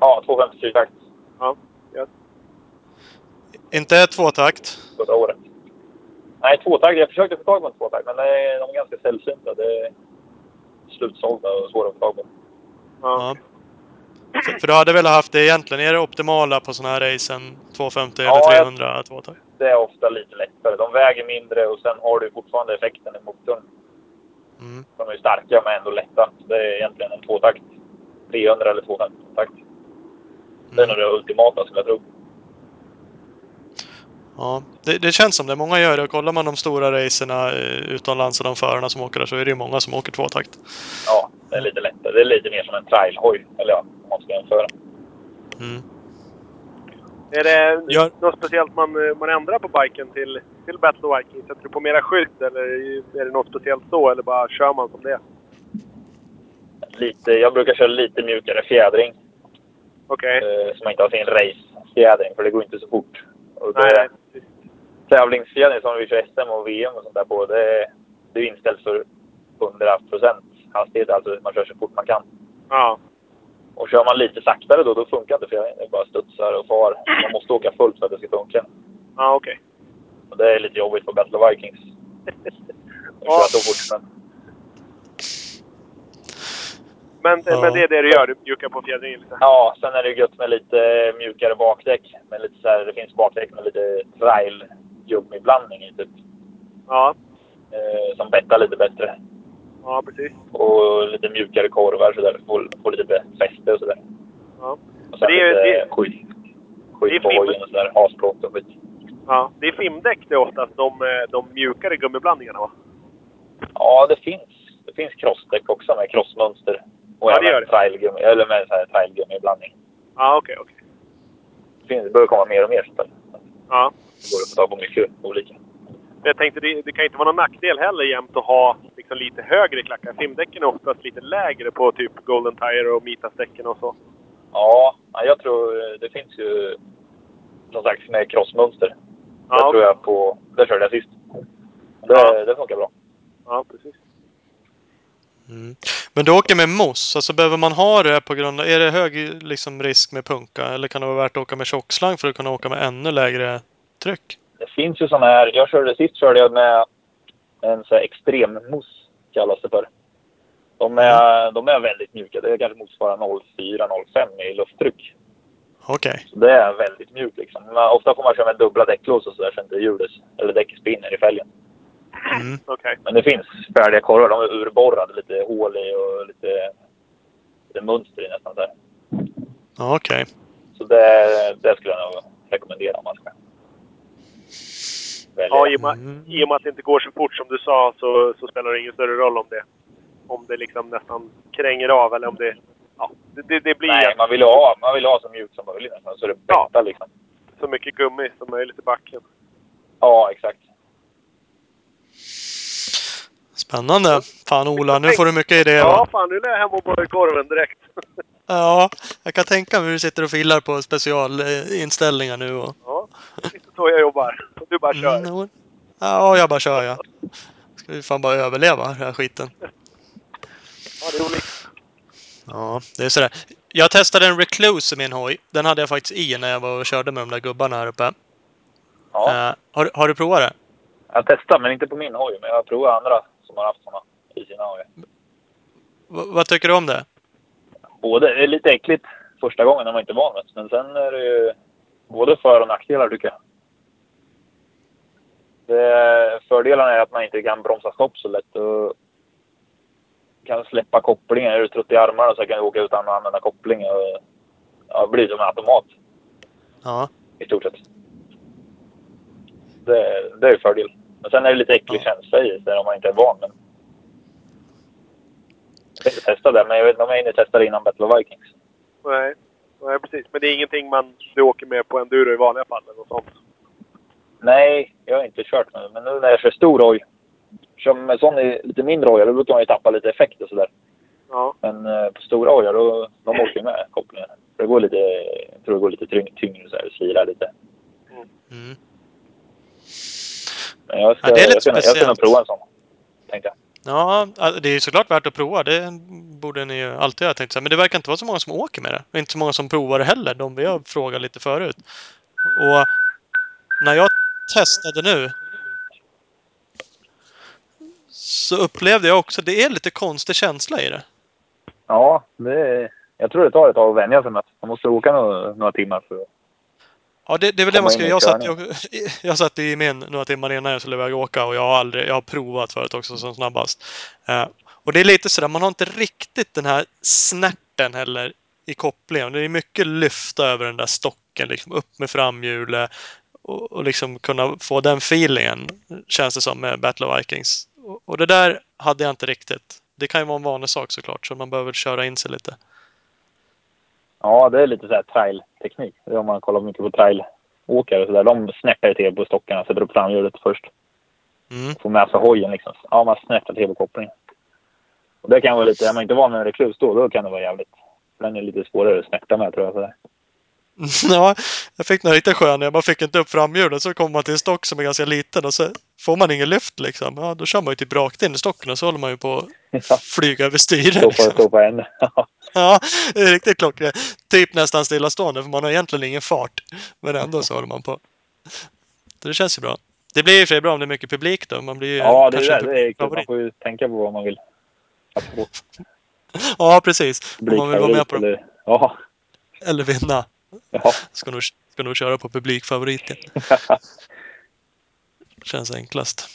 Ja, 250 fyrtakt Ja. ja. Inte tvåtakt? förra året. Nej, tvåtakt. Jag försökte få tag på en tvåtakt, men det är- de är ganska sällsynta. Det är slutsålda och svåra att få tag på. Ja. För, för du hade väl haft det egentligen? Är det optimala på sådana här racen 250 Ja, eller jag- 300 tvåtakt? Det är ofta lite lättare. De väger mindre och sen har du fortfarande effekten i motorn. Mm. De är starka men ändå lätta. Det är egentligen en tvåtakt. 300 eller 250-takt. Det är nog det ultimata som jag tror. Ja, det, det känns som det. Många gör det. Och kollar man de stora racerna eh, utomlands och de förarna som åker där så är det ju många som åker tvåtakt. Ja, det är lite lättare. Det är lite mer som en trailhoj. Eller ja, om man ska jämföra. Mm. Är det Ja. något speciellt man, eh, man ändrar på biken till, till Battle Viking? Sätter du på mera skydd eller är det något speciellt så? Eller bara kör man som det? Lite, jag brukar köra lite mjukare fjädring. Okej. Eh, så man inte har sin race-fjädring, för det går inte så fort. Och det, Nej, tävlingsfjädring som vi kör SM och VM och sånt där på, det, det är inställt för 100 hastighet. Alltså man kör så fort man kan. Ja. Och kör man lite saktare då, då funkar inte fjädringen. Det bara studsar och far. Man måste åka fullt för att det ska funka. Ja, okej. Och det är lite jobbigt på Battle of Vikings. Att Ja. köra så fort. Men Men, Ja. men det är det du gör? Du mjukar på fjädringen lite? ja, sen är det gött med lite mjukare bakdäck. Med lite så här, det finns bakdäck med lite trail-gummiblandning i typ. Ja. Eh, som bettar lite bättre. Ja, precis. Och lite mjukare korvar sådär. Få, få lite fäste och sådär. Ja. Och sen Det är lite det- skit. Skit på hojen och sådär. Hasplåt och skit. Ja. Det är Fimdäck det är oftast de, eh, de mjukare gummiblandningarna va? Ja, det finns. Det finns crossdäck också med crossmönster. Och Ja, det gör det. trailgummi, eller med så här trailgummiblandning. Ja, okej, okej. Det, finns, det börjar komma mer och mer sånt där. Ja. Det går att få tag på mycket olika. Jag tänkte, det, det kan inte vara någon nackdel heller jämt att ha liksom, lite högre klackar. Fimdäcken är oftast lite lägre på typ Golden Tire och Mitas-däcken och så. Ja, ja, jag tror det finns ju som sagt med crossmönster. Ja, det tror okej. jag på... Det körde jag sist. Det, Ja. det funkar bra. Ja, precis. Mm. Men du åker med moss, alltså behöver man ha det på grund av... Är det hög liksom, risk med punka? Eller kan det vara värt att åka med tjockslang för att kunna åka med ännu lägre tryck? Det finns ju sådana här... Jag körde sist körde jag med en så här extremmousse kallas det för. De är, de är väldigt mjuka. Det kanske motsvarar 0,4-0,5 i lufttryck. Okej. Så det är väldigt mjukt liksom. Men ofta får man köra med dubbla däcklås och sådär så inte hjulet eller däcket spinner i fälgen. Mm. Okej. Men det finns färdiga korvar. De är urborrade. Lite hål i och lite, lite mönster i nästan. Där. Ja, okej. Så det, det skulle jag nog rekommendera om man ska välja. Ja, i och, med, Mm. i och med att det inte går så fort som du sa så, så spelar det ingen större roll om det om det liksom nästan kränger av eller om det... Ja, det, det, det blir Nej, att- man vill ju ha, man vill ha så mjukt som möjligt nästan. Så det Ja. bettar liksom. så mycket gummi som möjligt i backen. Ja, exakt. Spännande. Fan Ola, nu får du mycket idéer Ja, fan nu är jag hem och borrar korven direkt. Ja, jag kan tänka mig hur du sitter och filar på specialinställningar nu och... Ja, lite så jag jobbar. Du bara kör. Mm, ja, jag bara kör ja. Ska vi fan bara överleva den här skiten. Ja, det är roligt. Ja, det är sådär. Jag testade en Recluse i min hoj. Den hade jag faktiskt i när jag var och körde med de där gubbarna här uppe. Ja. Eh, har, har du provat det? Jag testat, men inte på min hoj. Men jag har provat andra som har haft sådana i sina hojar. Vad tycker du om det? Både, det är lite äckligt första gången när man inte är van det. Men sen är det ju både för och nackdelar tycker jag. Det, fördelarna är att man inte kan bromsa stopp så lätt och kan släppa kopplingen. Är du trött i armarna så kan du åka utan att använda koppling. Och, ja, blir som en automat Ja. i stort sett. Det, det är ju fördel. Men sen är det lite äcklig Ja. känsla i det om man inte är van. Men... Jag tänkte testa det, men jag vet inte om jag hinner testa det innan Battle of Vikings. Nej. Nej, precis. Men det är ingenting man du åker med på enduro i vanliga fall eller något sånt? Nej, jag har inte kört med det. Men nu när jag kör stor hoj, kör med sån i lite mindre hojar, då brukar man ju tappa lite effekt och sådär. Ja. Men eh, på stora hojar, då, de åker ju med kopplingen. För det går lite, jag tror det går lite tyng, tyngre så här, slirar lite. Mm. Jag ska, Ja, det är lite jag ska, jag ska nog speciellt. prova en sån, tänkte jag. Ja, det är såklart värt att prova. Det borde ni ju alltid ha tänkt sig. Men det verkar inte vara så många som åker med det. Och inte så många som provar det heller. De vi har frågat lite förut. Och när jag testade nu så upplevde jag också det är lite konstig känsla i det. Ja, det, jag tror det tar ett tag att vänja sig med. Man måste åka några, några timmar för att... Ja, det, det är väl det man ska i jag satt, jag, körningen. jag satt i min några timmar innan jag skulle iväg och åka och jag har aldrig, jag har provat förut också som snabbast. Eh, och det är lite sådär, man har inte riktigt den här snärten heller i kopplingen. Det är mycket lyfta över den där stocken, liksom upp med framhjulet och, och liksom kunna få den feelingen, känns det som med Battle of Vikings. Och, och det där hade jag inte riktigt. Det kan ju vara en vanlig sak såklart, så man behöver köra in sig lite. Ja, det är lite så här trail-teknik. Det om man kollar mycket på trailåkare och sådär. De snärtar till på stockarna, sätter upp framhjulet först. Mm. Får med sig hojen liksom. Ja, man snärtar till på kopplingen. Och det kan vara lite, är man inte van med en reklus då, då kan det vara jävligt. Den är lite svårare att snärta med tror jag. Sådär. Ja, jag fick några riktigt sköna. Jag bara fick inte upp framhjulet. Så kommer man till en stock som är ganska liten och så får man ingen lyft liksom. Ja, då kör man ju typ rakt in i stocken och så håller man ju på att flyga över styret. stå på, Liksom. stå på en. Ja, det är riktigt klockrent. Typ nästan stillastående för man har egentligen ingen fart. Men ändå så håller man på. Så det känns ju bra. Det blir ju för sig bra om det är mycket publik då. Man blir ju ja, det är, det. det är kul. Man får ju tänka på vad man vill. Ja, precis. Om man vill vara med på dem. eller... Ja. Eller vinna. Ja. Ska nog, ska nog köra på publikfavoriten. Känns enklast.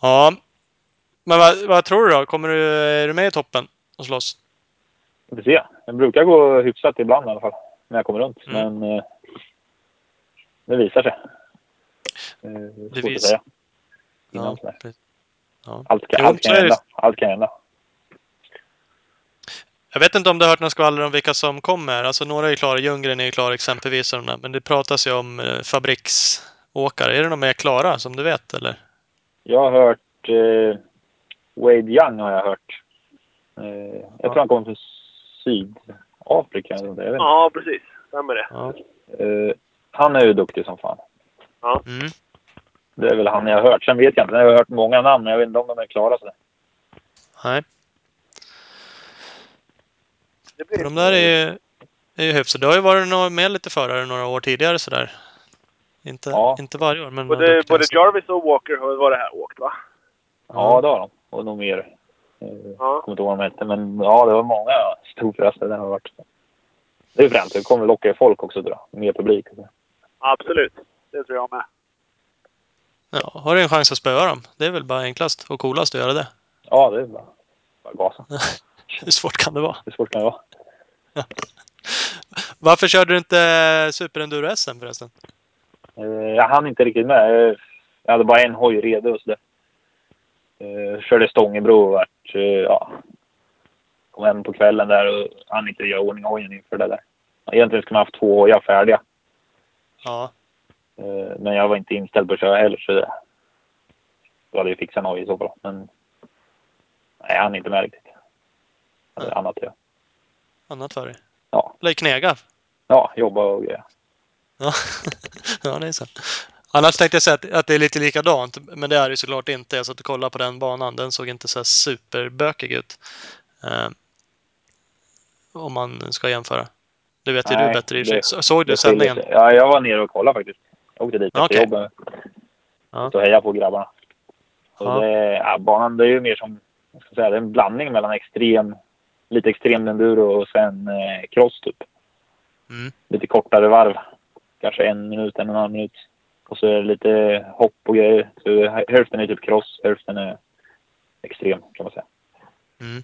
Ja. Men vad, vad tror du då? Kommer du, är du med i toppen och slåss? Vi får se. Det brukar gå hyfsat ibland i alla fall. När jag kommer runt. Mm. Men eh, det visar sig. Eh, Det svårt vis- att säga. Ja, ja. Allt, kan, Jo, allt kan hända. Allt kan hända. Jag vet inte om du har hört några skvaller om vilka som kommer. Alltså några är ju klara. Ljunggren är ju klar exempelvis. Men det pratas ju om eh, fabriksåkare. Är det någon mer klara som du vet eller? Jag har hört eh, Wade Young har jag hört. Eh, jag Ja. tror han kommer från Sydafrika. eller inte. Ja, precis. Stämmer det. Ja. Eh, han är ju duktig som fan. Mm. Det är väl han jag har hört. Sen vet jag inte. Jag har hört många namn, men jag vet inte om de är klara. Så. Nej. Det blir De där är, är ju hyfsade. Det har ju varit med lite förare några år tidigare sådär. Inte, Ja. inte varje år, men Både, både Jarvis och Walker har var det här åkt, va? Ja, det har de. Och nog mer. Eh, Ja. kommer inte ihåg vad de hette. Men ja, det var många storförresten det har varit. Det är fränt. Det kommer locka folk också tror jag. Mer publik. så. Absolut. Det tror jag med. Ja, har du en chans att spöa dem? Det är väl bara enklast och coolast att göra det. Ja, det är bara, bara gasa. Hur svårt kan det vara? Hur svårt kan det vara? Varför körde du inte Super Enduro SM förresten? Eh, Jag hann inte riktigt med. Eh, Jag hade bara en hoj redo och sådär. Eh, Körde Stångebro eh, ja. Kom hem på kvällen där och hann inte göra ordning hojen inför det där. Egentligen skulle man haft två hojar färdiga. Ja. Eh, Men jag var inte inställd på att köra heller så det... Då hade jag fixat en hoj i så fall. Men... Nej, jag hann inte med riktigt. Jag hade annat göra. Annat för dig? Ja. Eller knega? Ja, jobba och grejer. Ja, ja det är så. Annars tänkte jag säga att, att det är lite likadant, men det är det ju såklart inte. Jag satt och kollade på den banan. Den såg inte så superbökig ut. Eh, om man ska jämföra. Det vet ju du bättre i det- Så- Såg du sändningen? Ja, jag var nere och kollade faktiskt. Jag åkte dit efter jobbet. Ja. Och heja på grabbarna. Ja. det, ja, banan det är ju mer som, vad ska jag säga, det är en blandning mellan extrem, lite extrem enduro och sen eh, cross typ. Mm. Lite kortare varv. Kanske en minut, en och en halv minut. Och så är det lite hopp och grejer. Så hälften är typ cross, hälften är extrem kan man säga. Mm.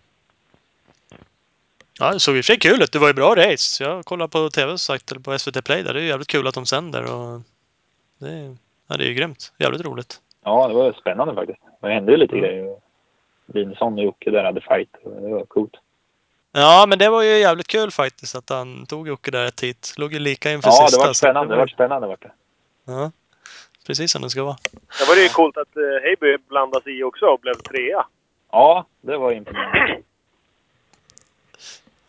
Ja, det såg i och för sig kul ut. Det var ju bra race. Jag kollade på tv sagt, eller på SVT Play där. Det är jävligt kul att de sänder och det är, ja, det är ju grymt. Jävligt roligt. Ja, det var spännande faktiskt. Det hände ju lite Ja. grejer. Linesson och Jocke där hade fight. Det var coolt. Ja, men det var ju jävligt kul faktiskt att han tog Jocke där ett hit. Låg ju lika inför Ja, sista. det var spännande. Det var var spännande vart det. Ja, precis som det ska vara. Sen var det ju coolt att uh, Heiby blandade sig i också och blev trea. Ja, det var imponerande.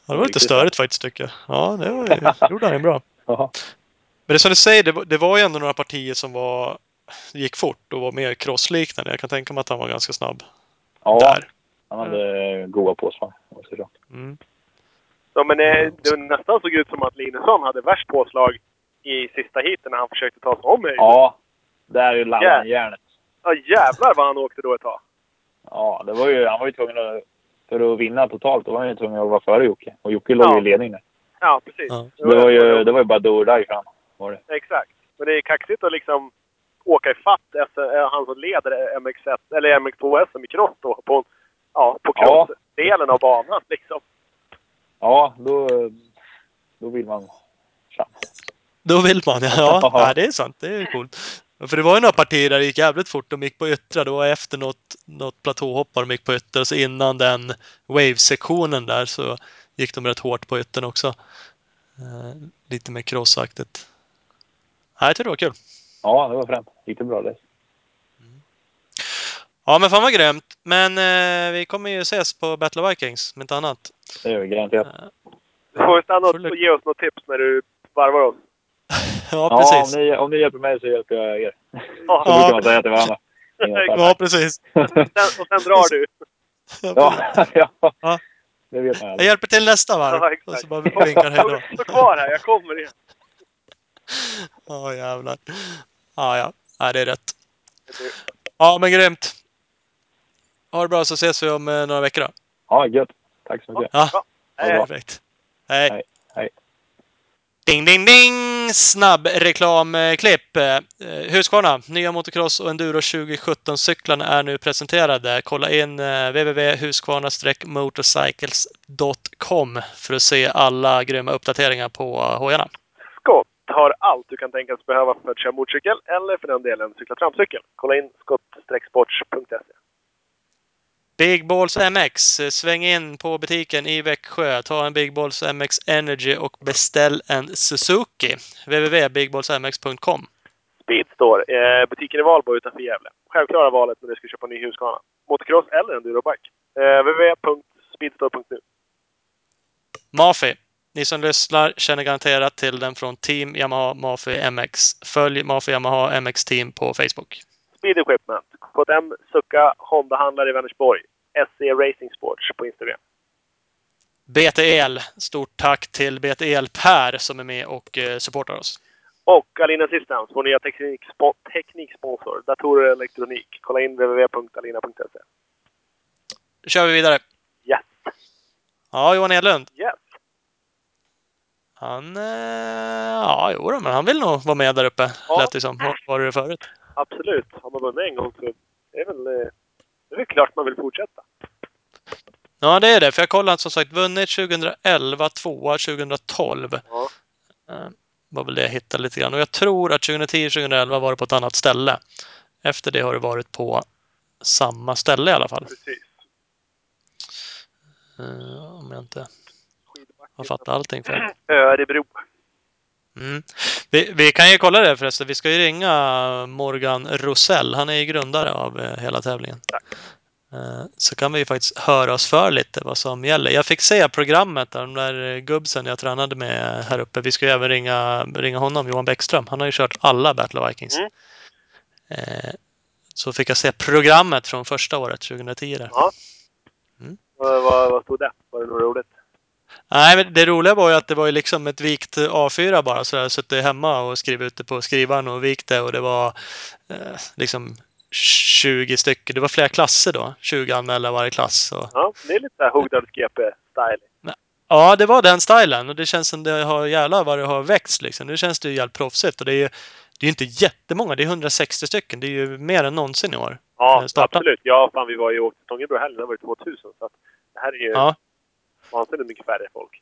Ja, det var lite störigt faktiskt tycker jag. Ja, det, var, det gjorde han ju bra. Men det är som du säger, det var, det var ju ändå några partier som var, gick fort och var mer crossliknande. Jag kan tänka mig att han var ganska snabb ja, där. han hade goda påslag. Mm. Ja, men eh, det var nästan såg ut som att Linusson hade värst påslag i sista heaten när han försökte ta sig om Heiby. Ja, där är ju laddade Ja. han järnet. Ja, jävlar vad han åkte då ett tag. Ja, det var ju, han var ju tvungen att... För att vinna totalt, då var han ju tvungen att vara före Jocke. Och Jocke låg ju Ja. i ledning där. Ja, precis. Ja. Det var ju, det var ju bara do or fram. Var det. Exakt. Men det är kaxigt att liksom åka ifatt efter eh, han som leder MX1, eller MX2 SM i cross då, på, ja, på Ja. crossdelen av banan liksom. Ja, då, då vill man fram. Då vill man ja. Ja, Ja. ja, det är sant. Det är coolt. För det var ju några partier där det gick jävligt fort. De gick på yttra. Det var efter något, något platåhopp de gick på yttra. Så innan den wave-sektionen där så gick de rätt hårt på yttern också. Eh, lite mer crossaktigt. Ja, jag tyckte det var kul. Ja, det var främt. Gick det bra det? Ja, men fan vad grymt. Men eh, vi kommer ju ses på Battle of Vikings, om inte annat. Det gör vi garanterat. Du får stanna och ge oss något tips när du varvar oss. Ja, Ja, precis. om ni, om ni hjälper mig så hjälper jag er. Så Ja, brukar man säga till varandra. Ja, precis. sen, och sen drar du. Ja, ja. Ja. Det vet man Jag aldrig. hjälper till nästa varv. Ja, och exakt. så bara vinkar hej då. Stå kvar här, jag kommer igen. Ja, jävlar. Ja, ja. Nej, det är rätt. Ja, men grymt. Ha det bra så ses vi om eh, några veckor då. Ja, gött. Tack så mycket. Ja, Hej, bra. perfekt. Hej. Hej, hej. Ding, ding, ding! Snabb reklamklipp. Eh, Husqvarna, nya motocross och enduro 2017-cyklarna är nu presenterade. Kolla in eh, www.husqvarna-motorcycles.com för att se alla grymma uppdateringar på hojarna. Scott har allt du kan tänkas behöva för att köra motorcykel eller för den delen cykla tramcykel. Kolla in scott-sports.se. Big Balls MX. eh, Sväng in på butiken i Växjö. Ta en Big Balls MX Energy och beställ en Suzuki. www.bigballsmx.com Speedstore, eh, butiken i Valbo utanför Gävle. Självklara valet när du ska köpa ny Husqvarna. Motocross eller endurobike. Eh, www.speedstore.nu. Mafi. Ni som lyssnar känner garanterat till den från Team Yamaha Mafi MX. Följ Mafi Yamaha MX Team på Facebook. Speed Equipment. KTM, Succa, Honda-handlare i Vänersborg. SC Racing Sports på Instagram. BTL. Stort tack till BTL Per som är med och eh, supportar oss. Och Alina Systems, vår nya teknikspo- tekniksponsor. Datorer och elektronik. Kolla in www.alina.se. Då kör vi vidare. Yes! Ja, Johan Edlund. Yes! Han... Eh, ja, jo men han vill nog vara med där uppe. Ja. Lät det som. Var det förut? Absolut. Har man vunnit en gång så det är väl, eh, det är väl klart man vill fortsätta. Ja, det är det. För jag kollade som sagt vunnit 2011, tvåa 2012. Ja. Eh, var väl det jag hittade lite grann. Och jag tror att 2010-2011 var det på ett annat ställe. Efter det har det varit på samma ställe i alla fall. Precis. Eh, om jag inte har fattat allting fel. Örebro. Mm. Vi, vi kan ju kolla det förresten. Vi ska ju ringa Morgan Rosell. Han är ju grundare av eh, hela tävlingen. Tack. Eh, Så kan vi ju faktiskt höra oss för lite vad som gäller. Jag fick se programmet där, de där gubbsen jag tränade med här uppe. Vi ska ju även ringa, ringa honom, Johan Bäckström. Han har ju kört alla Battle of Vikings. Mm. Eh, Så fick jag se programmet från första året, 2010. Där. Ja. Mm. Vad, vad, vad stod det? Var det något roligt? Nej, men det roliga var ju att det var ju liksom ett vikt A4 bara så jag suttit hemma och skrivit ut det på skrivaren och vikt det och det var eh, liksom 20 stycken. Det var flera klasser då. 20 anmälda varje klass. Och, Ja, det är lite Hogdals GP-style. ja, det var den stilen och det känns som det har jävlar vad det har växt liksom. Nu känns det ju jävligt proffsigt och det är ju det är inte jättemånga. Det är 160 stycken. Det är ju mer än någonsin i år. Ja, Eh, absolut. Ja, fan vi var ju åkte Stångebro helgen. Det var ju 2000. Så att det här är ju Ja. Vansinnigt mycket färre folk.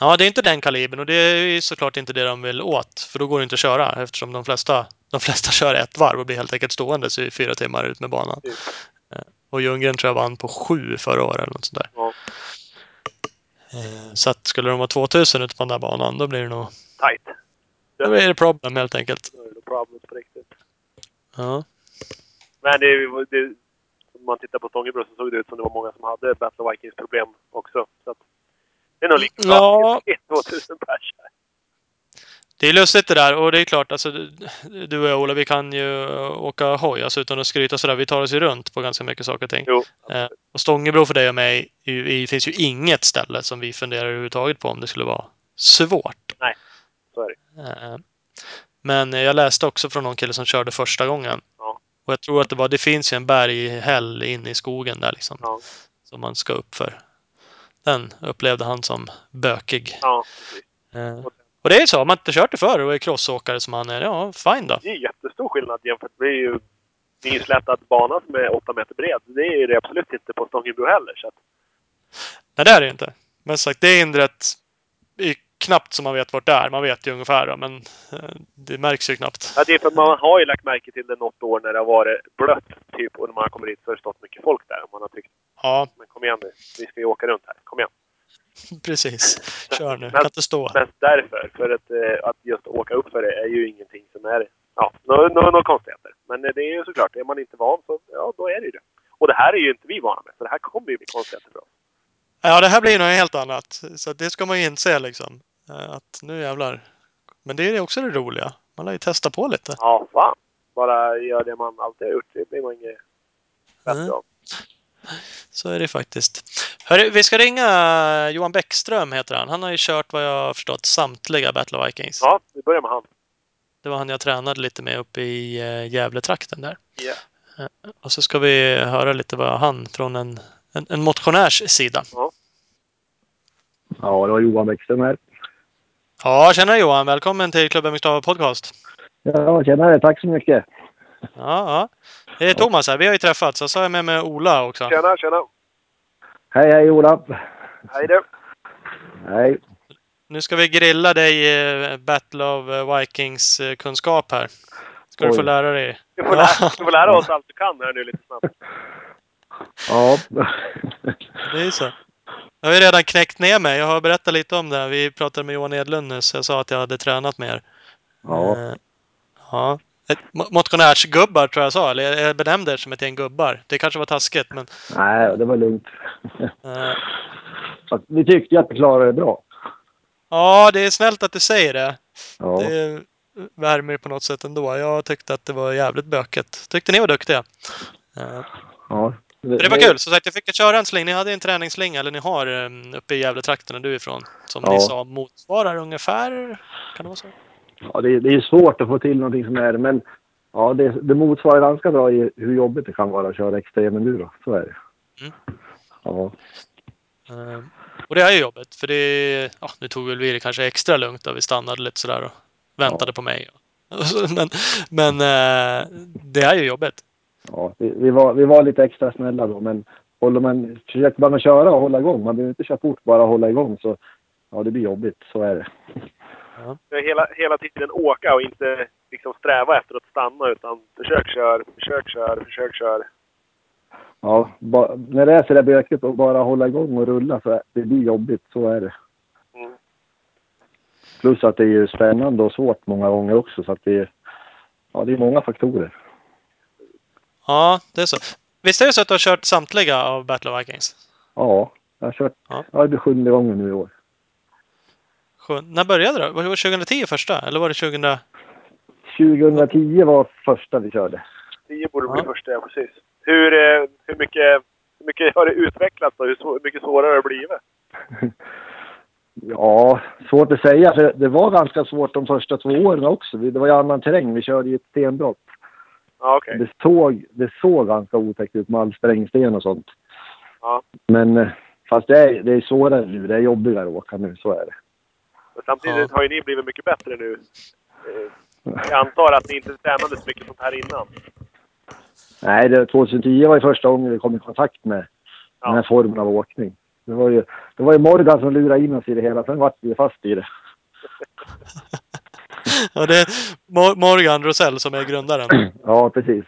Ja, det är inte den kalibern och det är såklart inte det de vill åt. För då går det inte att köra eftersom de flesta, de flesta kör ett varv och blir helt enkelt stående i fyra timmar ut med banan. Typ. Och Ljunggren tror jag vann på sju förra året eller något sånt där. Ja. Eh, Så att skulle de vara 2000 ute på den där banan, då blir det nog... Tight. Då blir det problem helt enkelt. Då är det problemet på riktigt. Ja. Men det, det, man tittar på Stångebro så såg det ut som det var många som hade Battle Vikings problem också. Så att det är nog lika bra. Ja. Det är 2000 pers. Det är lustigt det där och det är klart, alltså, du och jag Ola, vi kan ju åka hoj, alltså utan att skryta sådär. Vi tar oss ju runt på ganska mycket saker och ting. Jo. Eh, och Stångebro för dig och mig, det finns ju inget ställe som vi funderar överhuvudtaget på om det skulle vara svårt. Så är det. Eh, Men jag läste också från någon kille som körde första gången. Ja. Och jag tror att det var, det finns ju en berghäll inne i skogen där liksom. Ja. Som man ska upp för. Den upplevde han som bökig. Ja. Eh, Och det är ju så, om man inte kört det förr och är crossåkare som han är, ja, fine då. Det är jättestor skillnad jämfört med ju det är ju slätad bana som är 8 meter bred. Det är det absolut inte på Stångebro heller. Så att, Nej, det är det inte. Men som sagt, det hindret är knappt som man vet vart det är. Man vet ju ungefär men eh, det märks ju knappt. ja, det är för man har ju lagt märke till det något år när det har varit blött typ och när man har kommit dit så har det stått mycket folk där. Och man har tyckt, Ja, men kom igen nu. Vi ska ju åka runt här. Kom igen. precis. Kör nu. Men- Kan inte stå. Mest därför. För att, eh, att just åka upp för det är ju ingenting som är... Ja, några no, no konstigheter. Men eh, det är ju såklart, är man inte van så ja, då är det ju det. Och det här är ju inte vi vana med. Så det här kommer ju bli konstigheter för oss. Ja, det här blir något helt annat. Så det ska man ju inse liksom. Eh, Att nu jävlar. Men det är också det roliga. Man lär ju testa på lite. Ja, fan. Bara gör det man alltid har gjort. Det blir man inget bättre Mm. av. Så är det faktiskt. Hörru, vi ska ringa Johan Bäckström heter han. Han har ju kört vad jag har förstått samtliga Battle of Vikings. Ja, vi börjar med han. Det var han jag tränade lite med uppe i eh, Gävletrakten där. Ja. Och så ska vi höra lite vad han från en, en, en motionärs sida. Ja, det var Johan Bäckström här. Ja, tjena Johan! Välkommen till Klubben Mixtava Podcast. Ja, tjenare. Tack så mycket. Ja, ja. Det är Thomas här. Vi har ju träffats. Så sa jag med mig Ola också. Tjena, tjena. Hej, hej Ola. Hej du. Hej. Nu ska vi grilla dig i Battle of eh, Vikings-kunskap här. Ska du Oj. få lära dig. Vi får, lära, vi får lära oss allt du kan här nu lite snabbt. Ja. Det är så. Jag har ju redan knäckt ner mig. Jag har berättat lite om det. här. Vi pratade med Johan Edlund nyss. Jag sa att jag hade tränat mer. Ja. Eh, ja. Motionärsgubbar tror jag sa. Eller jag benämnde er som ett gäng gubbar. Det kanske var taskigt men... Nej, det var lugnt. eh, Fast vi tyckte ju att vi klarade det bra. ja, det är snällt att du säger det. Ja. Det värmer på något sätt ändå. Jag tyckte att det var jävligt bökigt. Tyckte ni var duktiga. Eh, ja. Men det var kul. Som sagt, jag fick köra en sling. Ni hade en träningsslinga, eller ni har uppe i Gävletrakten du är ifrån. Som Ja. ni sa motsvarar ungefär... Kan det vara så? Ja, det, det är svårt att få till någonting som är men ja, det, det motsvarar ganska bra i hur jobbigt det kan vara att köra extrem enduro. Så är det. Mm. Ja. Eh, och det är ju jobbigt. För det... Ja, nu tog väl vi det kanske extra lugnt och vi stannade lite sådär och väntade på mig. men men eh, det är ju jobbigt. Ja vi, vi, var, vi var lite extra snälla då, men håller man, försöker man köra och hålla igång, man behöver inte köra fort, bara hålla igång så ja, det blir jobbigt. Så är det. Hela, hela tiden åka och inte liksom sträva efter att stanna utan försök kör, försök kör, försök kör. Ja, ba, när det är så där bökigt och bara hålla igång och rulla så det blir jobbigt, så är det. Mm. Plus att det är ju spännande och svårt många gånger också så att det är, ja, det är många faktorer. Ja, det är så. Visst är det så att du har kört samtliga av Battle of Vikings? Ja, jag har kört, Ja. ja. det blir sjunde gången nu i år. Sjön- När började det? Var det 2010 första? Eller var det 2000? 2010 var första vi körde. 10 borde bli Ja. första, ja precis. Hur, eh, hur, mycket, hur mycket har det utvecklats och hur, hur mycket svårare har det blivit? Ja, svårt att säga. För det var ganska svårt de första två åren också. Det var ju annan terräng. Vi körde ju ett stenbrott. Ja, okej. Det, såg, det såg ganska otäckt ut med all sprängsten och sånt. Ja. Men eh, fast det är, det är svårare nu. Det är jobbigare att åka nu. Så är det. Men samtidigt Ja. har ju ni blivit mycket bättre nu. Eh, Jag antar att ni inte tränade så mycket sånt här innan. Nej, det, 2010 var ju första gången vi kom i kontakt med den här Ja. formen av åkning. Det var ju, det var ju Morgan som lurade in oss i det hela. Sen vart vi fast i det. Ja, det är Mor- Morgan Rosell som är grundaren. Ja, precis.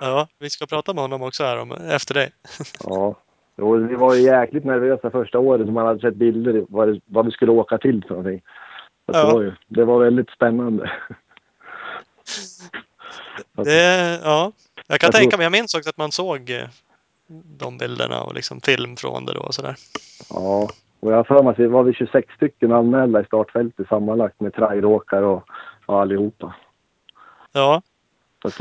Ja, vi ska prata med honom också här om, efter dig. Ja. Jo, vi var ju jäkligt nervösa första året när man hade sett bilder vad, vad vi skulle åka till för någonting. Så Ja. det, var ju, det var väldigt spännande. Det, ja, jag kan Jag tänka tror- mig. Jag minns också att man såg de bilderna och liksom film från det då och sådär. Ja, och jag har för mig att vi var vi 26 stycken anmälda i startfältet sammanlagt med traileråkare och, och allihopa. Ja, Så att,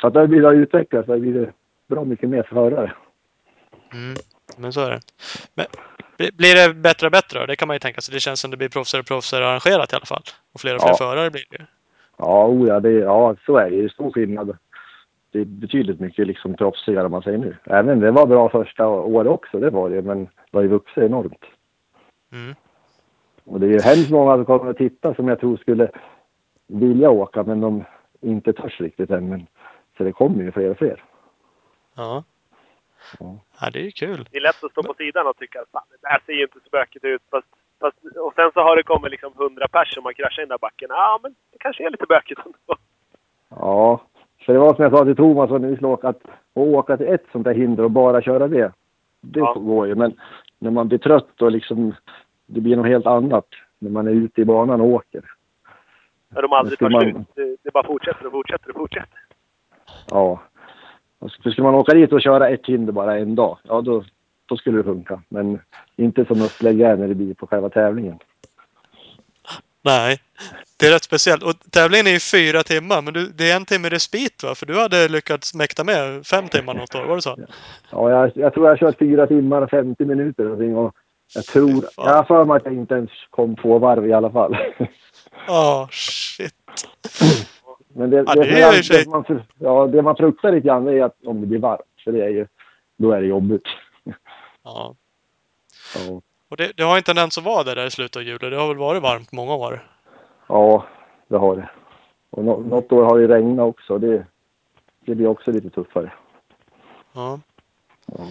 så att det blir att utvecklas. Det blir bra mycket mer förare. mm, men så är det. Men, bli- blir det bättre och bättre? Det kan man ju tänka sig. Det känns som det blir proffsigare och proffsigare arrangerat i alla fall. Och fler och fler Ja. förare blir det ju. Ja, oh ja, det, ja, så är det. Det är stor skillnad. Det är betydligt mycket liksom proffsigare än man säger nu. Även det var bra första året också, det var det. Men det har ju vuxit enormt. Mm. Och det är ju hemskt många som kommer att titta som jag tror skulle vilja åka, men de inte törs riktigt än. Men, så det kommer ju fler och fler. Ja. Ja. ja, det är ju kul. Det är lätt att stå på sidan och tycka att "Fan, det här ser ju inte så bökigt ut. Fast, fast, och sen så har det kommit liksom 100 pers som har kraschat i den där backen. Ja, men det kanske är lite bökigt ändå. Ja, för det var som jag sa till Thomas när vi skulle åka, att åka till ett sånt där hinder och bara köra det. Det Ja. går ju, men när man blir trött och liksom, det blir något helt annat när man är ute i banan och åker. När de aldrig tar ska slut. man- Det, det bara fortsätter och fortsätter och fortsätter. Ja. För skulle man åka dit och köra ett hinder bara en dag, ja då, då skulle det funka. Men inte som att lägga när det blir på själva tävlingen. Nej, det är rätt speciellt. Och tävlingen är ju fyra timmar, men du, det är en timme respit va? För du hade lyckats mäkta med fem timmar något år, var det så? Ja, jag, jag tror jag har kört fyra timmar och 50 minuter någonting och jag tror, jag har för mig att jag inte ens kom två varv i alla fall. Ja, shit. Men det, Ja, det, det är det, man, ja, det man fruktar lite grann är att om det blir varmt, för det är ju, då är det jobbigt. Ja. Ja, Och det, det har inte nämnts att vara det där i slutet av juli. Det har väl varit varmt många år? ja det har det. Och nå, något år har det regnat också. Det, det blir också lite tuffare. Ja, Ja.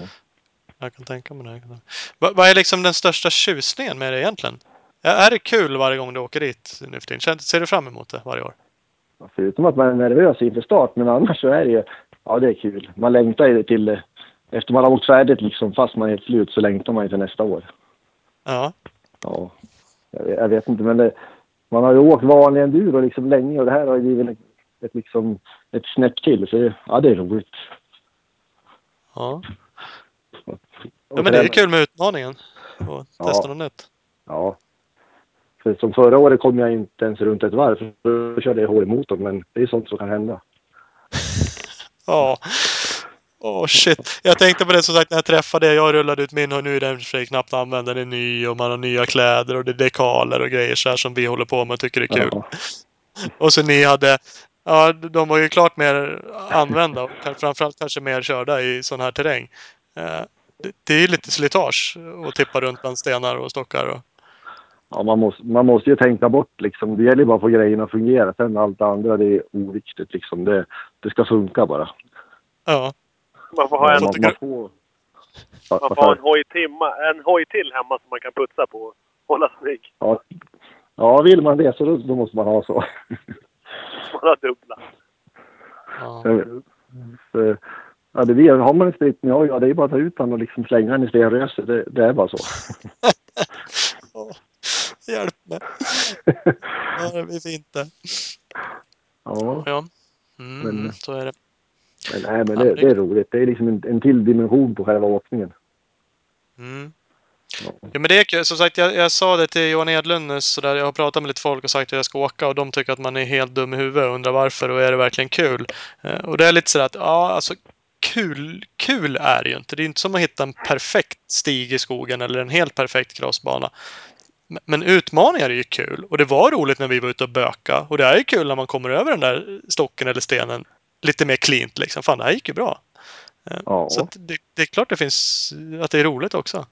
Jag kan tänka mig det. Vad, vad är liksom den största tjusningen med det egentligen? Är det kul varje gång du åker dit nu för tiden? Ser du fram emot det varje år? Förutom att man är nervös inför start, men annars så är det ju, ja det är kul. Man längtar ju till, efter man har åkt färdigt liksom, fast man är helt slut, så längtar man ju till nästa år. Ja. Ja, jag, jag vet inte, men det, man har ju åkt vanlig enduro liksom länge och det här har ju blivit ett, ett, liksom, ett snäpp till. Så ja, det är roligt. Ja. Ja men det är ju kul med utmaningen. Och Ja. testa något nytt. Ja. För som förra året kom jag inte ens runt ett varv, för då körde jag hål emot dem, men det är sånt som kan hända. Ja. Åh shit. Jag tänkte på det som sagt när jag träffade. Jag rullade ut min och nu är den i för sig knappt använd. Den är ny och man har nya kläder och det är dekaler och grejer så här som vi håller på med och tycker det är kul. Ja, Och så ni hade... Ja, de var ju klart mer använda och framförallt kanske mer körda i sån här terräng. Eh, det- Det är ju lite slitage att tippa runt bland stenar och stockar. Och, ja man, måste, man måste ju tänka bort liksom. Det gäller ju bara att få grejerna att fungera. Sen allt det andra, det är oviktigt liksom. Det, det ska funka bara. ja, Man får ha en, man, man får... Man får ha en, hoj timma, en hoj till hemma som man kan putsa på och hålla snygg. Ja. ja, vill man det så då, då måste man ha så. Man har dubbla. ja. Så, ja, det blir, har man en spritt ja, ja, det är bara att ta ut den och liksom slänga den i stenröset. Det, det är bara så. Åh, hjälp mig. Ja, det blir fint det. Ja, Ja. Mm, Men- så är det. men, nej, men det, det- är roligt. Det är liksom en, en till dimension på själva åkningen. Mm. Ja. Ja, men det är kul. Som sagt, jag, jag sa det till Johan Edlund nyss, så där jag har pratat med lite folk och sagt att jag ska åka och de tycker att man är helt dum i huvudet och undrar varför och är det verkligen kul? Eh, och det är lite sådär att, ja, alltså kul, kul är det ju inte. Det är inte som att hitta en perfekt stig i skogen eller en helt perfekt crossbana. Men- utmaningar är ju kul. Och det var roligt när vi var ute och böka. Och det är ju kul när man kommer över den där stocken eller stenen lite mer cleant liksom. Fan, det här gick ju bra. Eh, Ja. Så det, det är klart det finns, att det är roligt också.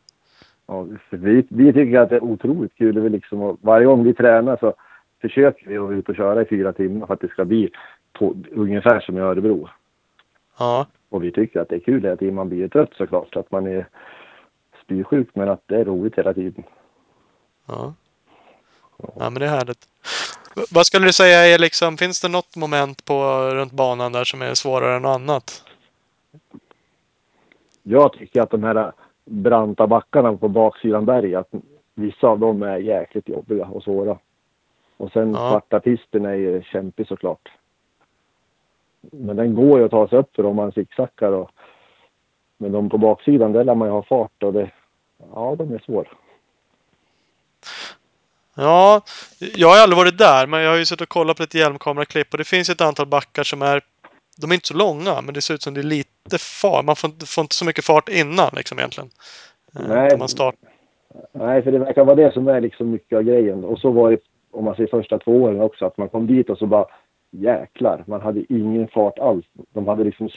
Ja, vi, vi tycker att det är otroligt kul. Det liksom, varje gång vi tränar så försöker vi att vara ute och köra i fyra timmar för att det ska bli på, ungefär som i Örebro. Ja. Och vi tycker att det är kul hela tiden. Man blir ju trött såklart, så att man är spysjuk, men att det är roligt hela tiden. Ja. Ja, men det är härligt. Vad skulle du säga är liksom, finns det något moment på runt banan där som är svårare än annat? Jag tycker att de här branta backarna på baksidan berget, att vissa av dem är jäkligt jobbiga och svåra. Och sen Ja. svarta pisten är ju kämpig såklart. Men den går ju att ta sig upp för om man zigzaggar och men de på baksidan, där lär man ju ha fart och det, ja de är svåra. Ja, jag har aldrig varit där, men jag har ju suttit och kollat på lite hjälmkameraklipp och det finns ett antal backar som är de är inte så långa, men det ser ut som det är lite fart. Man får, inte- får inte så mycket fart innan liksom egentligen. Eh, Nej. När man startar. Nej, för det verkar vara det som är liksom mycket av grejen. Och så var det, om man ser första två åren också, att man kom dit och så bara jäklar, man hade ingen fart alls. De hade liksom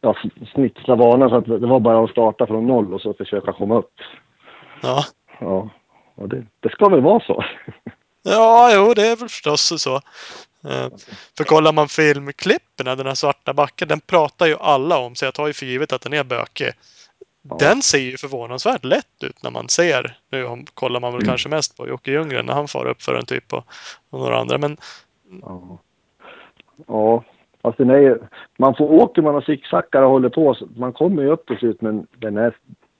ja, snitslat banan så att det var bara att starta från noll och så försöka komma upp. Ja. Ja, och det, det ska väl vara så. ja, jo, det är väl förstås så. Eh, För kollar man filmklippen, den här svarta backen, den pratar ju alla om, så jag tar ju för givet att den är bökig. Den ser ju förvånansvärt lätt ut när man ser. Nu kollar man väl kanske mest på Jocke Ljunggren när han far upp för en typ och, och några andra. Men Ja, ja fast den är ju, man får åker man och zigzaggar och håller på, så man kommer ju upp till slut, men den är,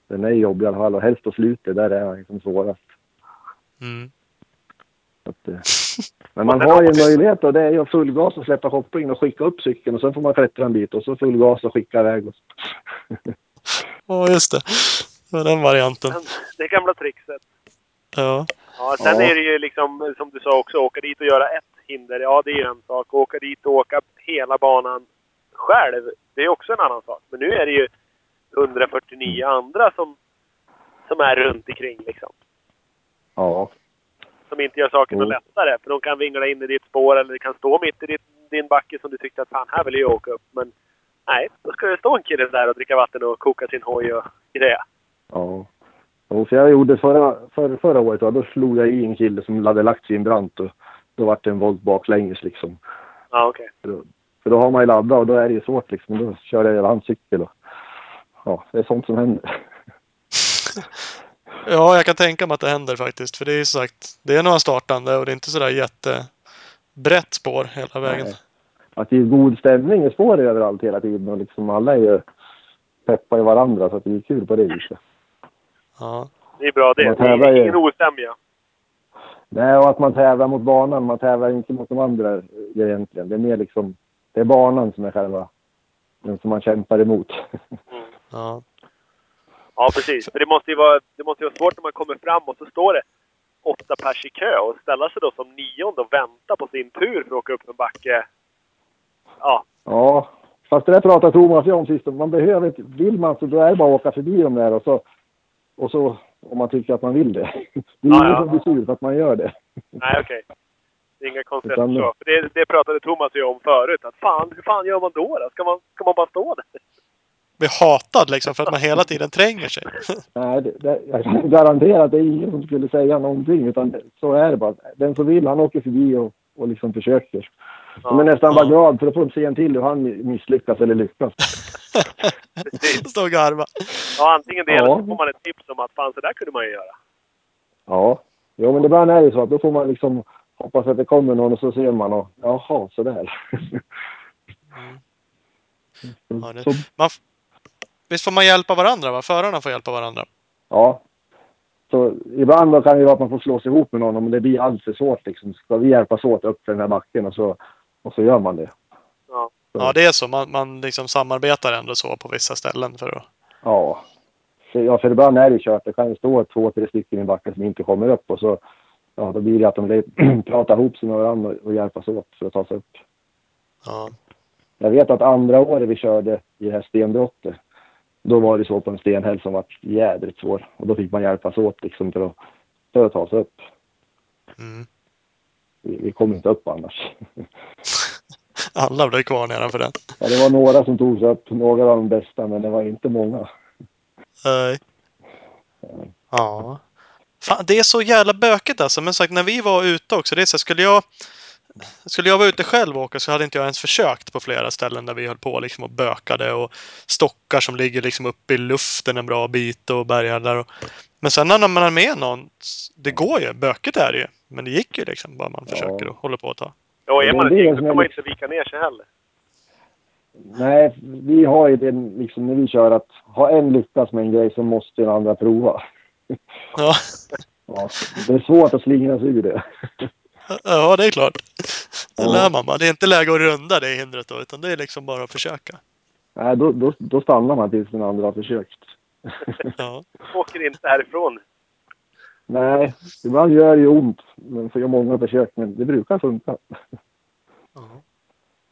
den är jobbig i alla fall och helst på slutet, där är den liksom svårast. mm, Så Att, eh, men man har ju en möjlighet och det är ju att full gas och släppa kopplingen och skicka upp cykeln och sen får man klättra en bit och så full gas och skicka iväg. Och... ja just det. Det var den varianten. Det gamla trixet. Ja. Ja, sen Ja. är det ju liksom, som du sa också, åka dit och göra ett hinder. Ja, det är ju en sak. Åka dit och åka hela banan själv, det är också en annan sak. Men nu är det ju 149 andra som, som är runt omkring liksom. Ja, Som inte gör saken Mm. lättare. För de kan vingla in i ditt spår eller det kan stå mitt i ditt, din backe som du tyckte att fan, här vill jag åka upp. Men nej, då ska det stå en kille där och dricka vatten och koka sin hoj och greja. ja. Och för jag gjorde förra, förra, förra året, då, då slog jag i en kille som hade lagt sig i en brant och då var det en volt baklänges liksom. Ja, okej. För då, för då har man ju laddat och då är det ju svårt liksom. Då kör jag över hans cykel och ja, det är sånt som händer. ja, jag kan tänka mig att det händer faktiskt. För det är ju sagt, det är några startande och det är inte sådär jättebrett spår hela vägen. Nej. Att det är god stämning i spår överallt hela tiden och liksom alla är ju peppar i varandra så att det är kul på det viset. Ja. Det är bra det. Man Det är ju. ingen osämja. Nej, och att man tävlar mot banan. Man tävlar inte mot de andra egentligen. Det är mer liksom, det är banan som är själva, den som man kämpar emot. Ja. Ja, precis. För det måste ju vara, det måste vara svårt när man kommer fram och så står det åtta pers i kö och ställa sig då som nionde och vänta på sin tur för att åka upp en backe. Ja, Ja, fast det där pratar Thomas ju om sist. Man behöver inte, vill man så då är det bara att åka förbi dem där och så, och så om man tycker att man vill det. Det är Ja, ingen ja. som blir sur för att man gör det. nej okej. Det är inga konstigheter Utan- så. För det, det pratade Thomas ju om förut. Att fan, hur fan gör man då? då? Ska, man, ska man bara stå där? Blir hatad liksom för att man hela tiden tränger sig. Nej, det, det, jag kan garantera att det är ingen som skulle säga någonting. Utan så är det bara. Den som vill, han åker förbi och, och liksom försöker. De är nästan bara Ja. glad för att få se en till hur han misslyckas eller lyckas. Stå och garva. Ja, antingen det Ja. eller så får man ett tips om att fan, så där kunde man ju göra. Ja, jo, men ibland är det så att då får man liksom hoppas att det kommer någon och så ser man och jaha, sådär. Ja, det- så, Man, visst får man hjälpa varandra? Va? Förarna får hjälpa varandra. ja. Så ibland då kan det vara att man får slå sig ihop med någon om det blir alltför svårt. Liksom. Ska vi hjälpas åt upp för den här backen och så, och så gör man det. Ja. Ja, det är så. Man, man liksom samarbetar ändå så på vissa ställen för att... Ja. För, ja, för ibland är det kört. Det kan ju stå två, tre stycken i backen som inte kommer upp och så ja, då blir det att de pratar ihop sig med varandra och hjälpas åt för att ta sig upp. Ja. Jag vet att andra året vi körde i det här stenbrottet, då var det så på en stenhäll som var jädrigt svår. Och då fick man hjälpas åt liksom för att för att ta sig upp. Mm. Vi, vi kommer inte upp annars. Alla blev kvar nedanför den. Ja, det var några som tog sig upp, några av de bästa, men det var inte många. Nej. Ja. Fan, det är så jävla bökigt alltså. Men sagt, när vi var ute också. Det är så, här, skulle jag skulle jag vara ute själv och åka så hade inte jag ens försökt på flera ställen där vi höll på liksom och bökade och stockar som ligger liksom uppe i luften en bra bit och bergar Och... Men sen när man är med någon, det går ju. Bökigt är det ju. Men det gick ju liksom bara man försöker och håller på att ta. Ja, och är man ett gäng så kan man inte vika ner sig heller. Nej, vi har ju det liksom när vi kör att ha en lyckas med en grej så måste den andra prova. Ja, Ja, det är svårt att slingra sig ur det. ja det är klart. Det Ja. lär man bara. Det är inte läge att runda det hindret då, utan det är liksom bara att försöka. Nej, då, då, då stannar man tills den andra har försökt. Ja. Åker inte härifrån. Nej, ibland gör det ju ont. Men för många försök, men det brukar funka.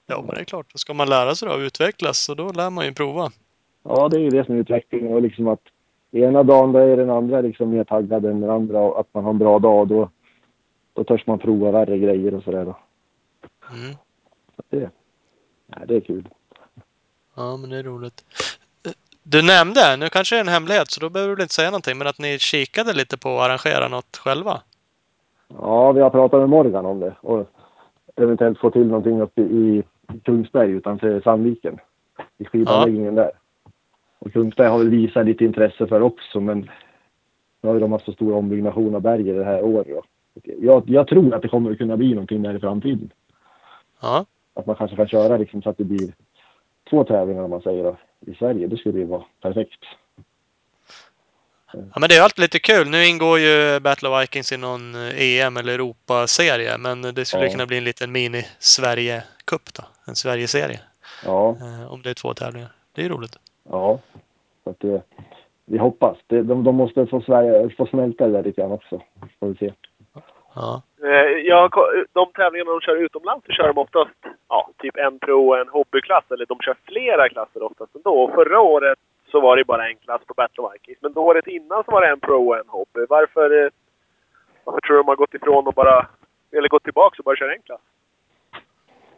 Ja, men det är klart. Ska man lära sig då och utvecklas så då lär man ju prova. Ja, det är ju det som är utvecklingen. Och liksom att ena dagen då är den andra liksom mer taggad än den andra och att man har en bra dag då, då törs man prova värre grejer och sådär. Mm. Så Det, nej, det är kul. Ja, men det är roligt. Du nämnde, nu kanske det är en hemlighet så då behöver du inte säga någonting, men att ni kikade lite på att arrangera något själva. Ja, vi har pratat med Morgan om det och eventuellt få till någonting uppe i Kungsberg utanför Sandviken. I skidanläggningen där. Och Kungsberg har väl visat lite intresse för också men nu har ju de haft så stor ombyggnation av berget det här året. Jag, jag tror att det kommer att kunna bli någonting där i framtiden. Ja, Att man kanske kan köra liksom så att det blir två tävlingar om man säger då, i Sverige. Det skulle ju vara perfekt. ja men det är alltid lite kul. Nu ingår ju Battle of Vikings i någon eh, EM eller Europaserie, men det skulle Ja. kunna bli en liten mini-Sverige-cup då. En Sverigeserie. Ja, Eh, om det är två tävlingar. Det är ju roligt. ja. Så att det, vi hoppas. Det, de, de måste få, Sverige, få smälta det där lite grann också. Får vi se. Ja. Eh, Jag, de tävlingarna de kör utomlands så kör de oftast ja, typ en pro och en hobbyklass. Eller de kör flera klasser oftast ändå. Och förra året så var det bara en klass på Battle of Vikings. Men då året innan så var det en pro och en hobby. Varför, eh, varför tror du de har gått ifrån och bara... Eller gått tillbaka och bara kör en klass?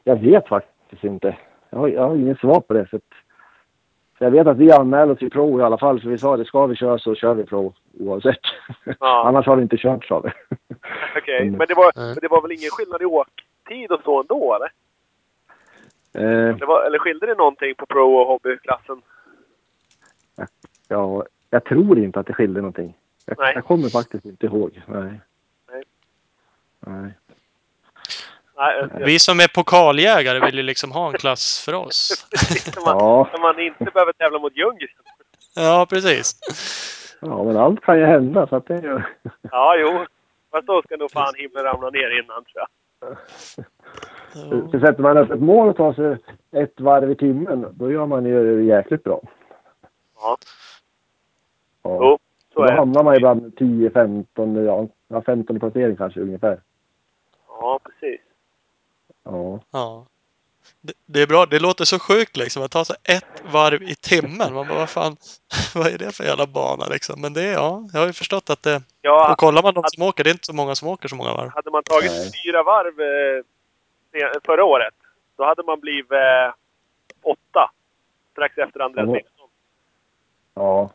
Jag vet faktiskt inte. Jag har, jag har inget svar på det. Så att, så jag vet att vi anmälde oss till pro i alla fall. För vi sa att ska vi köra så kör vi pro oavsett. Ja. Annars har vi inte kört sa vi. Okej, Mm. men, det var, Nej. men det var väl ingen skillnad i åktid och så ändå, eller? Eh, Det var, eller skilde det någonting på pro och hobbyklassen? ja, jag tror inte att det skilde någonting. Jag, Nej. jag kommer faktiskt inte ihåg. Nej. Nej. Nej. Vi som är pokaljägare vill ju liksom ha en klass för oss. när, man, Ja. man inte behöver tävla mot Ljunggren. Ja, precis. ja, men allt kan ju hända. Så att det är ju... Ja, jo. Fast då ska nog fan himlen ramla ner innan, tror jag. För sätter man upp ett mål och tar sig ett varv i timmen, då gör man ju det jäkligt bra. Ja, Ja. jo. Så då är det. hamnar man ibland 10-15, ja, ja 15 placering kanske ungefär. Ja, precis. Ja. Ja. Det, det är bra. Det låter så sjukt liksom att ta sig ett varv i timmen. Man bara, vad fan, vad är det för jävla bana liksom? Men det är, ja, jag har ju förstått att det... Ja, Och kollar man de som åker, det är inte så många som åker så många varv. hade man tagit Nej. fyra varv eh, förra året, då hade man blivit eh, åtta. Strax efter Andreas Ja. Nilsson. Ja.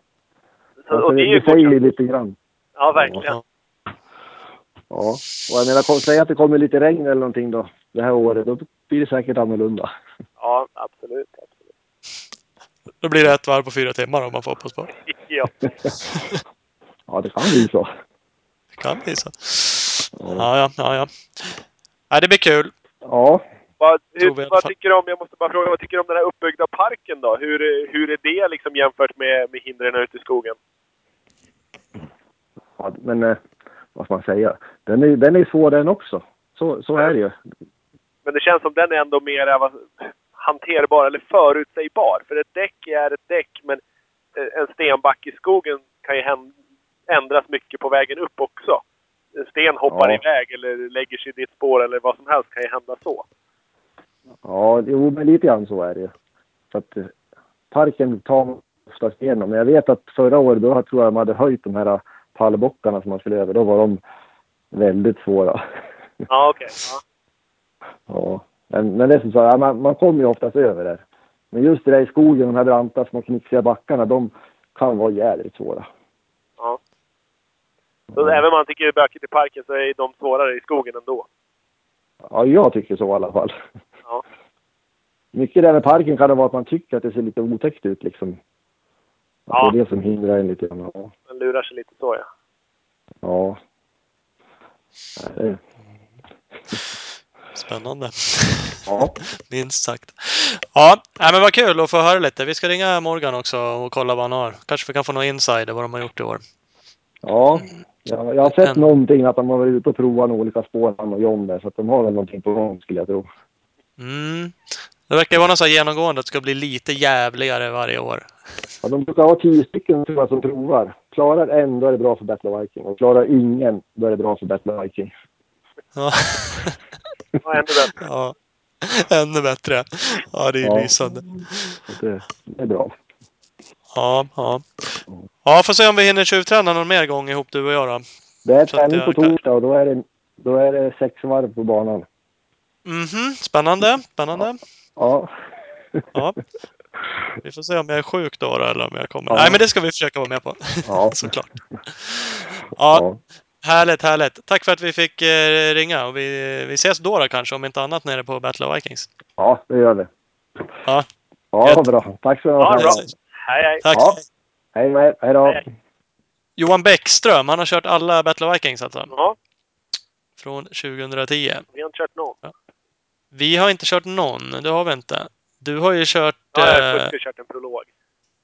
Så, och det är ju det säger ju lite grann. Ja, verkligen. Ja. Ja. Och jag menar, säg att det kommer lite regn eller någonting då, det här året. Då blir det säkert annorlunda. Ja, absolut. absolut. Då blir det ett varv på fyra timmar om man får hoppas på. Ja. Ja, det kan bli så. Det kan bli så. Ja. Ja, ja, ja, ja. Nej, det blir kul. Ja. Vad, hur, vad tycker du om, jag måste bara fråga, vad tycker du om den här uppbyggda parken då? Hur, hur är det liksom jämfört med, med hindren ute i skogen? ja men eh, vad ska man säga? Den är, den är svår den också. Så, så är det ju. Men det känns som den är ändå mer eh, hanterbar eller förutsägbar. För ett däck är ett däck, men eh, en stenback i skogen kan ju ändras mycket på vägen upp också. En sten hoppar Ja. iväg eller lägger sig i ditt spår eller vad som helst kan ju hända så. Ja, jo, men lite grann så är det ju. Så att eh, parken tar man oftast igenom. Men jag vet att förra året då tror jag de hade höjt de här pallbockarna som man skulle över, då var de väldigt svåra. Ja, okej. Ja. Ja. Men, men det är som så här, man, man kommer ju oftast över där. Men just det där i skogen, de här branta små knixiga backarna, de kan vara jävligt svåra. ja. Så även om man tycker det är bökigt i parken så är de svårare i skogen ändå. Ja, jag tycker så i alla fall. Ja. Mycket där med parken kan det vara att man tycker att det ser lite otäckt ut liksom. Att Ja. Det är det som hindrar en lite grann. Ja. Man lurar sig lite så, ja. ja. Nej, det- Spännande. Ja. Minst sagt. Ja, nej, men vad kul att få höra lite. Vi ska ringa Morgan också och kolla vad han har. Kanske vi kan få några insider vad de har gjort i år. Ja, jag, jag har sett En- någonting att de har varit ute och provat några olika spår, han och John där. Så att de har väl någonting på gång skulle jag tro. Mm. Det verkar vara något så här genomgående att det ska bli lite jävligare varje år. Ja, de brukar ha tio stycken tror jag, som provar. Klarar en, då är det bra för Battle Viking. Och klarar ingen, då är det bra för Battle Viking. Ja. Ja, ännu bättre. ja. Ännu bättre. Ja, det är Ja. lysande. Det, det är bra. Ja, ja. Ja, får se om vi hinner tjuvträna någon mer gång ihop du och jag då. Det är träning på torsdag och då är, det, då är det sex varv på banan. Mhm, spännande. Spännande. Ja. Ja. Vi får se om jag är sjuk då, då eller om jag kommer. Ja. Nej, men det ska vi försöka vara med på. Ja. Såklart. Ja. Härligt, härligt. Tack för att vi fick eh, ringa och vi, vi ses då, då kanske, om inte annat nere på Battle of Vikings. Ja, det gör vi. Ja, Ja, Gött. bra. Tack så Ja, mycket. Precis. Hej, hej. tack. Ja. Hej med er. Hej då. Hej. Johan Bäckström, han har kört alla Battle of Vikings alltså. Ja, Från 2010. vi har inte kört någon. Vi har inte kört någon, det har vi inte. Du har ju kört... Ja, jag har eh, kört en prolog.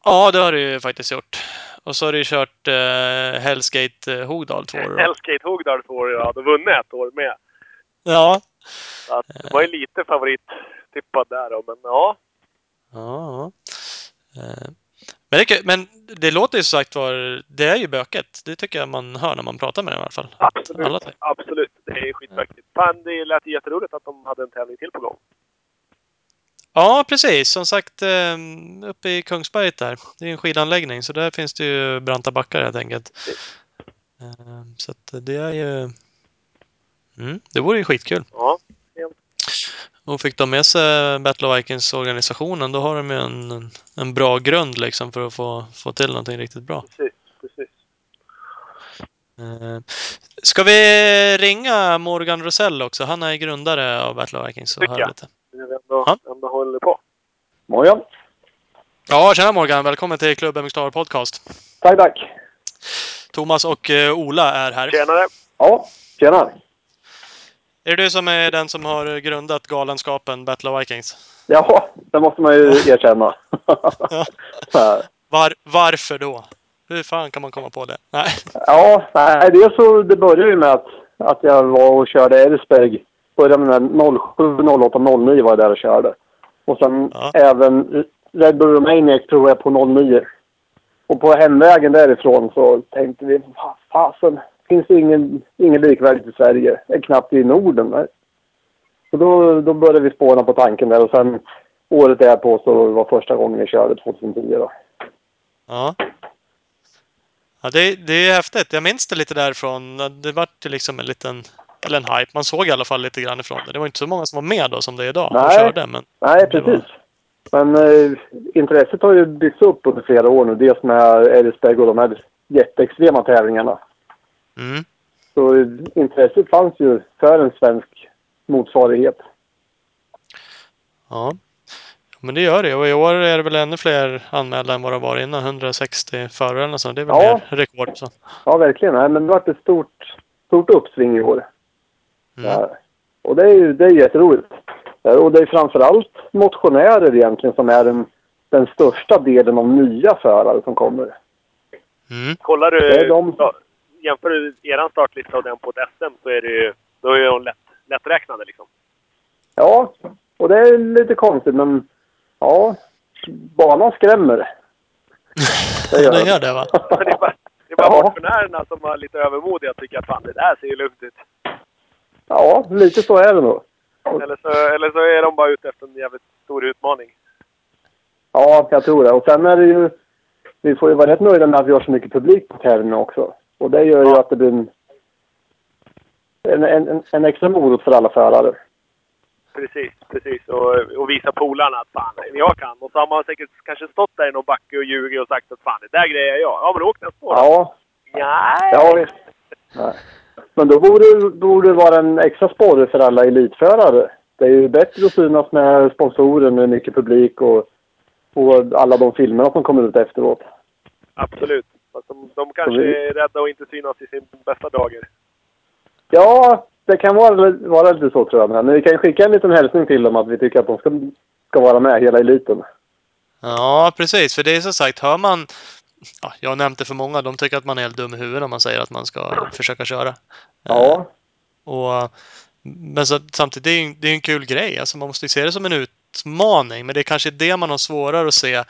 ja, det har du ju faktiskt gjort. Och så har du ju kört eh, Hellsgate eh, Hogdal två år. då. Hellsgate Hogdal två år rad och vunnit ett år med. Ja. Så att det var ju lite favorittippad där då, men ja. Ja. ja. Eh, Men det, men det låter ju som sagt var, det är ju böket. Det tycker jag man hör när man pratar med dem i alla fall. Absolut. Alla. Absolut. Det är skitbökigt. Fan, det lät jätteroligt att de hade en tävling till på gång. Ja, precis. Som sagt, eh, uppe i Kungsberget där. Det är en skidanläggning, så där finns det ju branta backar helt enkelt. Eh, Så att det är ju... Mm, det vore ju skitkul. Ja. Och fick de med sig Battle of Vikings-organisationen, då har de ju en, en, bra grund liksom för att få, få till någonting riktigt bra. Precis. Precis. Eh, Ska vi ringa Morgan Rosell också? Han är grundare av Battle of Vikings. Och Tycker jag. lite. Det är vi ändå, Ja. ändå håller på. Morgon. Ja, tjena Morgan! Välkommen till MX Star Podcast. Tack, tack. Thomas och eh, Ola är här. Tjenare! Ja, tjena. Är det du som är den som har grundat galenskapen Battle of Vikings? Ja, det måste man ju erkänna. Ja. Var, varför då? Hur fan kan man komma på det? Nej. Ja, nej, det, så, det började ju med att, att jag var och körde Erisberg. Började med 07, 08, 09 var jag där och körde. Och sen Ja. även Red Bull Romaniac tror jag på 09. Och på hemvägen därifrån så tänkte vi, "Vad fasen, finns det ingen, ingen likvärdigt i Sverige? Knappt i Norden. Nej. Så då, då började vi spåna på tanken där och sen året därpå så var första gången vi körde 2010 då. Ja. Ja, det, det är häftigt. Jag minns det lite därifrån. Det var ju liksom en liten... Eller en hype. Man såg i alla fall lite grann ifrån det. Det var inte så många som var med då som det är idag Nej. körde. Men Nej, Det var- precis. Men eh, intresset har ju byggts upp under flera år nu. Dels med Erisberg och de här jätteextrema tävlingarna. mm. Så eh, intresset fanns ju för en svensk motsvarighet. Ja. Men det gör det. Och i år är det väl ännu fler anmälda än vad det var innan. 160 förare eller sånt. Det är väl Ja. mer rekord. Så. Ja, verkligen. Nej, men det varit ett stort, stort uppsving i år. Mm. Ja. Och det är ju det är jätteroligt. Och det är framförallt motionärer egentligen som är den, den största delen av nya förare som kommer. Mm. Kollar du... är de- ja, jämför du er startlista och den på ett SM så är det ju... Då är de lätt, lätträknade liksom. Ja, och det är lite konstigt men ja, banan skrämmer. Det gör Det gör det va? Det är bara, det är bara Ja. motionärerna som var lite övermodiga och tycker att fan det där ser ju lugnt ut. Ja, lite så är det nog. Eller så, eller så är de bara ute efter en jävligt stor utmaning. Ja, jag tror det. Och sen är det ju... Vi får ju vara rätt nöjda med att vi har så mycket publik på tävlingen också. Och det gör ju att det blir en, en, en, en extra morot för alla förare. Precis, precis. Och, och visa polarna att fan, jag kan. Och så har man säkert kanske stått där i någon backe och ljugit och sagt att fan, det där grejer jag. Ja, men åk nästa år. Ja, Nej. ja visst. Nej. Men då borde, borde det vara en extra sporre för alla elitförare. Det är ju bättre att synas med sponsorer med mycket publik och, och alla de filmerna som kommer ut efteråt. Absolut. Fast de, de kanske vi- är rädda att inte synas i sin bästa dager. Ja, det kan vara, vara lite så tror jag. Men vi kan skicka en liten hälsning till dem att vi tycker att de ska, ska vara med, hela eliten. Ja, precis. För det är som sagt, hör man... Ja, jag har nämnt det för många. De tycker att man är helt dum i huvudet om man säger att man ska försöka köra. Ja, Och, men så, samtidigt, det är ju det är en kul grej. Alltså man måste ju se det som en utmaning. Men det är kanske det man har svårare att se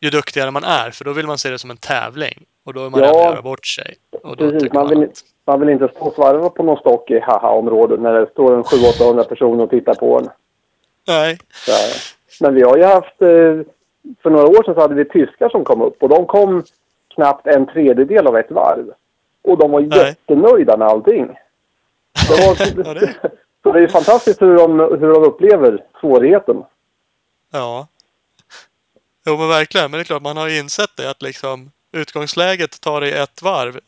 ju duktigare man är. För då vill man se det som en tävling. Och då är man Ja. rädd att göra bort sig. Och då precis. Man man vill, att... man vill inte stå och svarva på någon stock i haha-området när det står en 700-800 personer och tittar på en. Nej. Så, men vi har ju haft... eh, För några år sedan så hade vi tyskar som kom upp och de kom knappt en tredjedel av ett varv. Och de var Nej. jättenöjda med allting. Det var, Så det är fantastiskt hur de, hur de upplever svårigheten. Ja. Jo, men verkligen. Men det är klart, man har ju insett det att liksom utgångsläget tar i ett varv.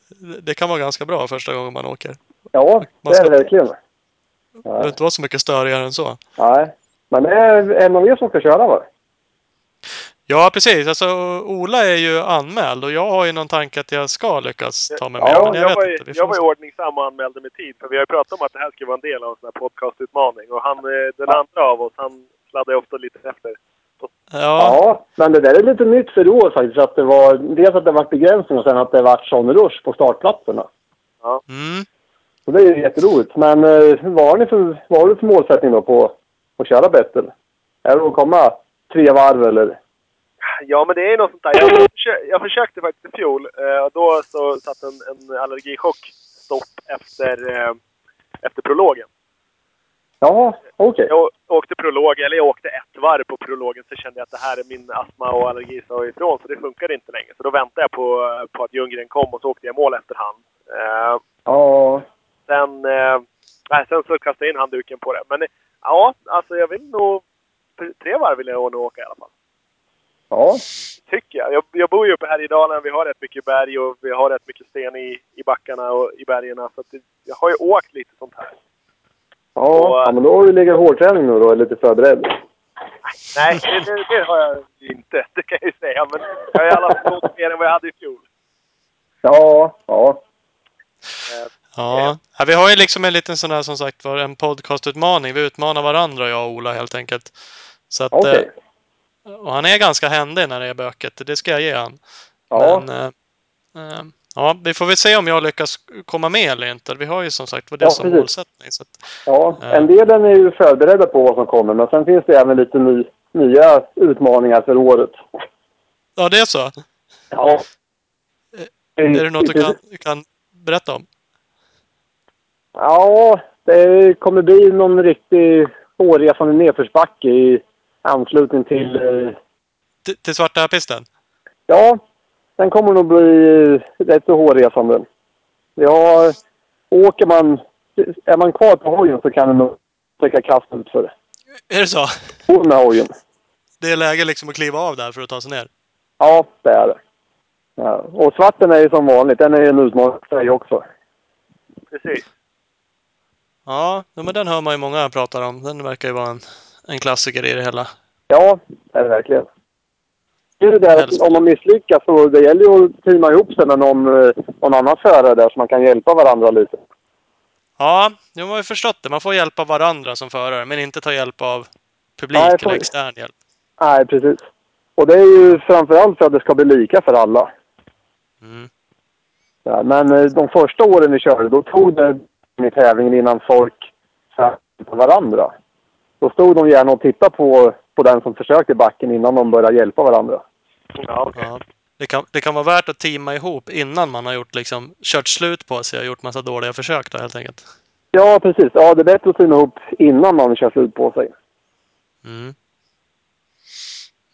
Det kan vara ganska bra första gången man åker. Ja, Man det är det verkligen. Det behöver inte vara så mycket störigare än så. Nej. Men det är en av er som ska köra va? Ja, precis. Alltså, Ola är ju anmäld och jag har ju någon tanke att jag ska lyckas ta mig med. Ja, men jag, jag, vet var, ju- inte. Jag var i ordningsam och anmälde mig tid. För vi har ju pratat om att det här skulle vara en del av en sån här podcastutmaning. Och han, eh, den andra av oss, han sladdar ju ofta lite efter. Ja, Ja, men det där är lite nytt för i år faktiskt. Att det var, dels att det var begränsning och sen att det var sån rush på startplatserna. mm. Så det är ju jätteroligt. Men eh, vad har ni för, vad har du för målsättning då på att köra Bettel? Är det att komma tre varv eller? Ja, men det är något sånt där. Jag, försö- jag försökte faktiskt i fjol. Eh, då så satt en, en allergichock stopp efter, eh, efter prologen. Ja, okej. Jag åkte prolog, eller jag åkte ett varv på prologen, så kände jag att det här är min astma och allergi sa ifrån, så det funkade inte längre. Så då väntade jag på, på att Ljunggren kom och så åkte jag mål efterhand. Eh, Ja, sen, eh, sen så kastade jag in handduken på det. Men eh, ja, alltså jag vill nog... Tre varv vill jag nog åka i alla fall. ja. Tycker jag. jag. Jag bor ju uppe här i Dalen. Vi har rätt mycket berg och vi har rätt mycket sten i, i backarna och i bergen. Så det, jag har ju åkt lite sånt här. Ja, ja, men då har du legat hårdträning nu då, är lite förberedd. Nej, det, det, det har jag inte. Det kan jag ju säga. Men jag har i alla fall gått mer än vad jag hade i fjol. Ja, ja. Ja. ja, vi har ju liksom en liten sån här som sagt var en podcastutmaning. Vi utmanar varandra jag och Ola helt enkelt. Så att, Okej. eh, och han är ganska händig när det är böket. Det ska jag ge han. Ja, Men, eh, ja, vi får väl se om jag lyckas komma med eller inte. Vi har ju som sagt var det Ja, som precis. målsättning. Så att, ja. Ja. En del är ju förberedda på vad som kommer, men sen finns det även lite ny, nya utmaningar för året. ja, det är så. Ja. Är det något du kan, kan berätta om? Ja, det kommer bli någon riktig hårresande nedförsbacke i anslutning till... eh, Till, till svarta pisten? Ja, den kommer nog bli rätt så hårresande. Ja, åker man... Är man kvar på hojen så kan det nog täcka kast ut för Är det så? på med hojen. Det är läge liksom att kliva av där för att ta sig ner? Ja, det är det. Ja. Och svarten är ju som vanligt. Den är ju en utmaning för sig också. precis. Ja, men den hör man ju många pratar om. Den verkar ju vara en, en klassiker i det hela. Ja, det är det verkligen. Det är det där att om man misslyckas så det gäller ju att teama ihop sig med någon, eh, någon annan förare där så man kan hjälpa varandra lite. Ja, jag har ju förstått det. Man får hjälpa varandra som förare, men inte ta hjälp av publik Nej, eller extern hjälp. Nej, precis. Och det är ju framförallt för att det ska bli lika för alla. Mm. Ja, men eh, de första åren vi körde, då tog det i tävlingen innan folk satt på varandra. Då stod de gärna och tittade på, på den som försökte backen innan de började hjälpa varandra. Ja, okej. Ja. Det, kan, det kan vara värt att teama ihop innan man har gjort liksom, kört slut på sig och gjort massa dåliga försök då helt enkelt. Ja, precis. Ja, det är bättre att teama ihop innan man kör slut på sig. Mm.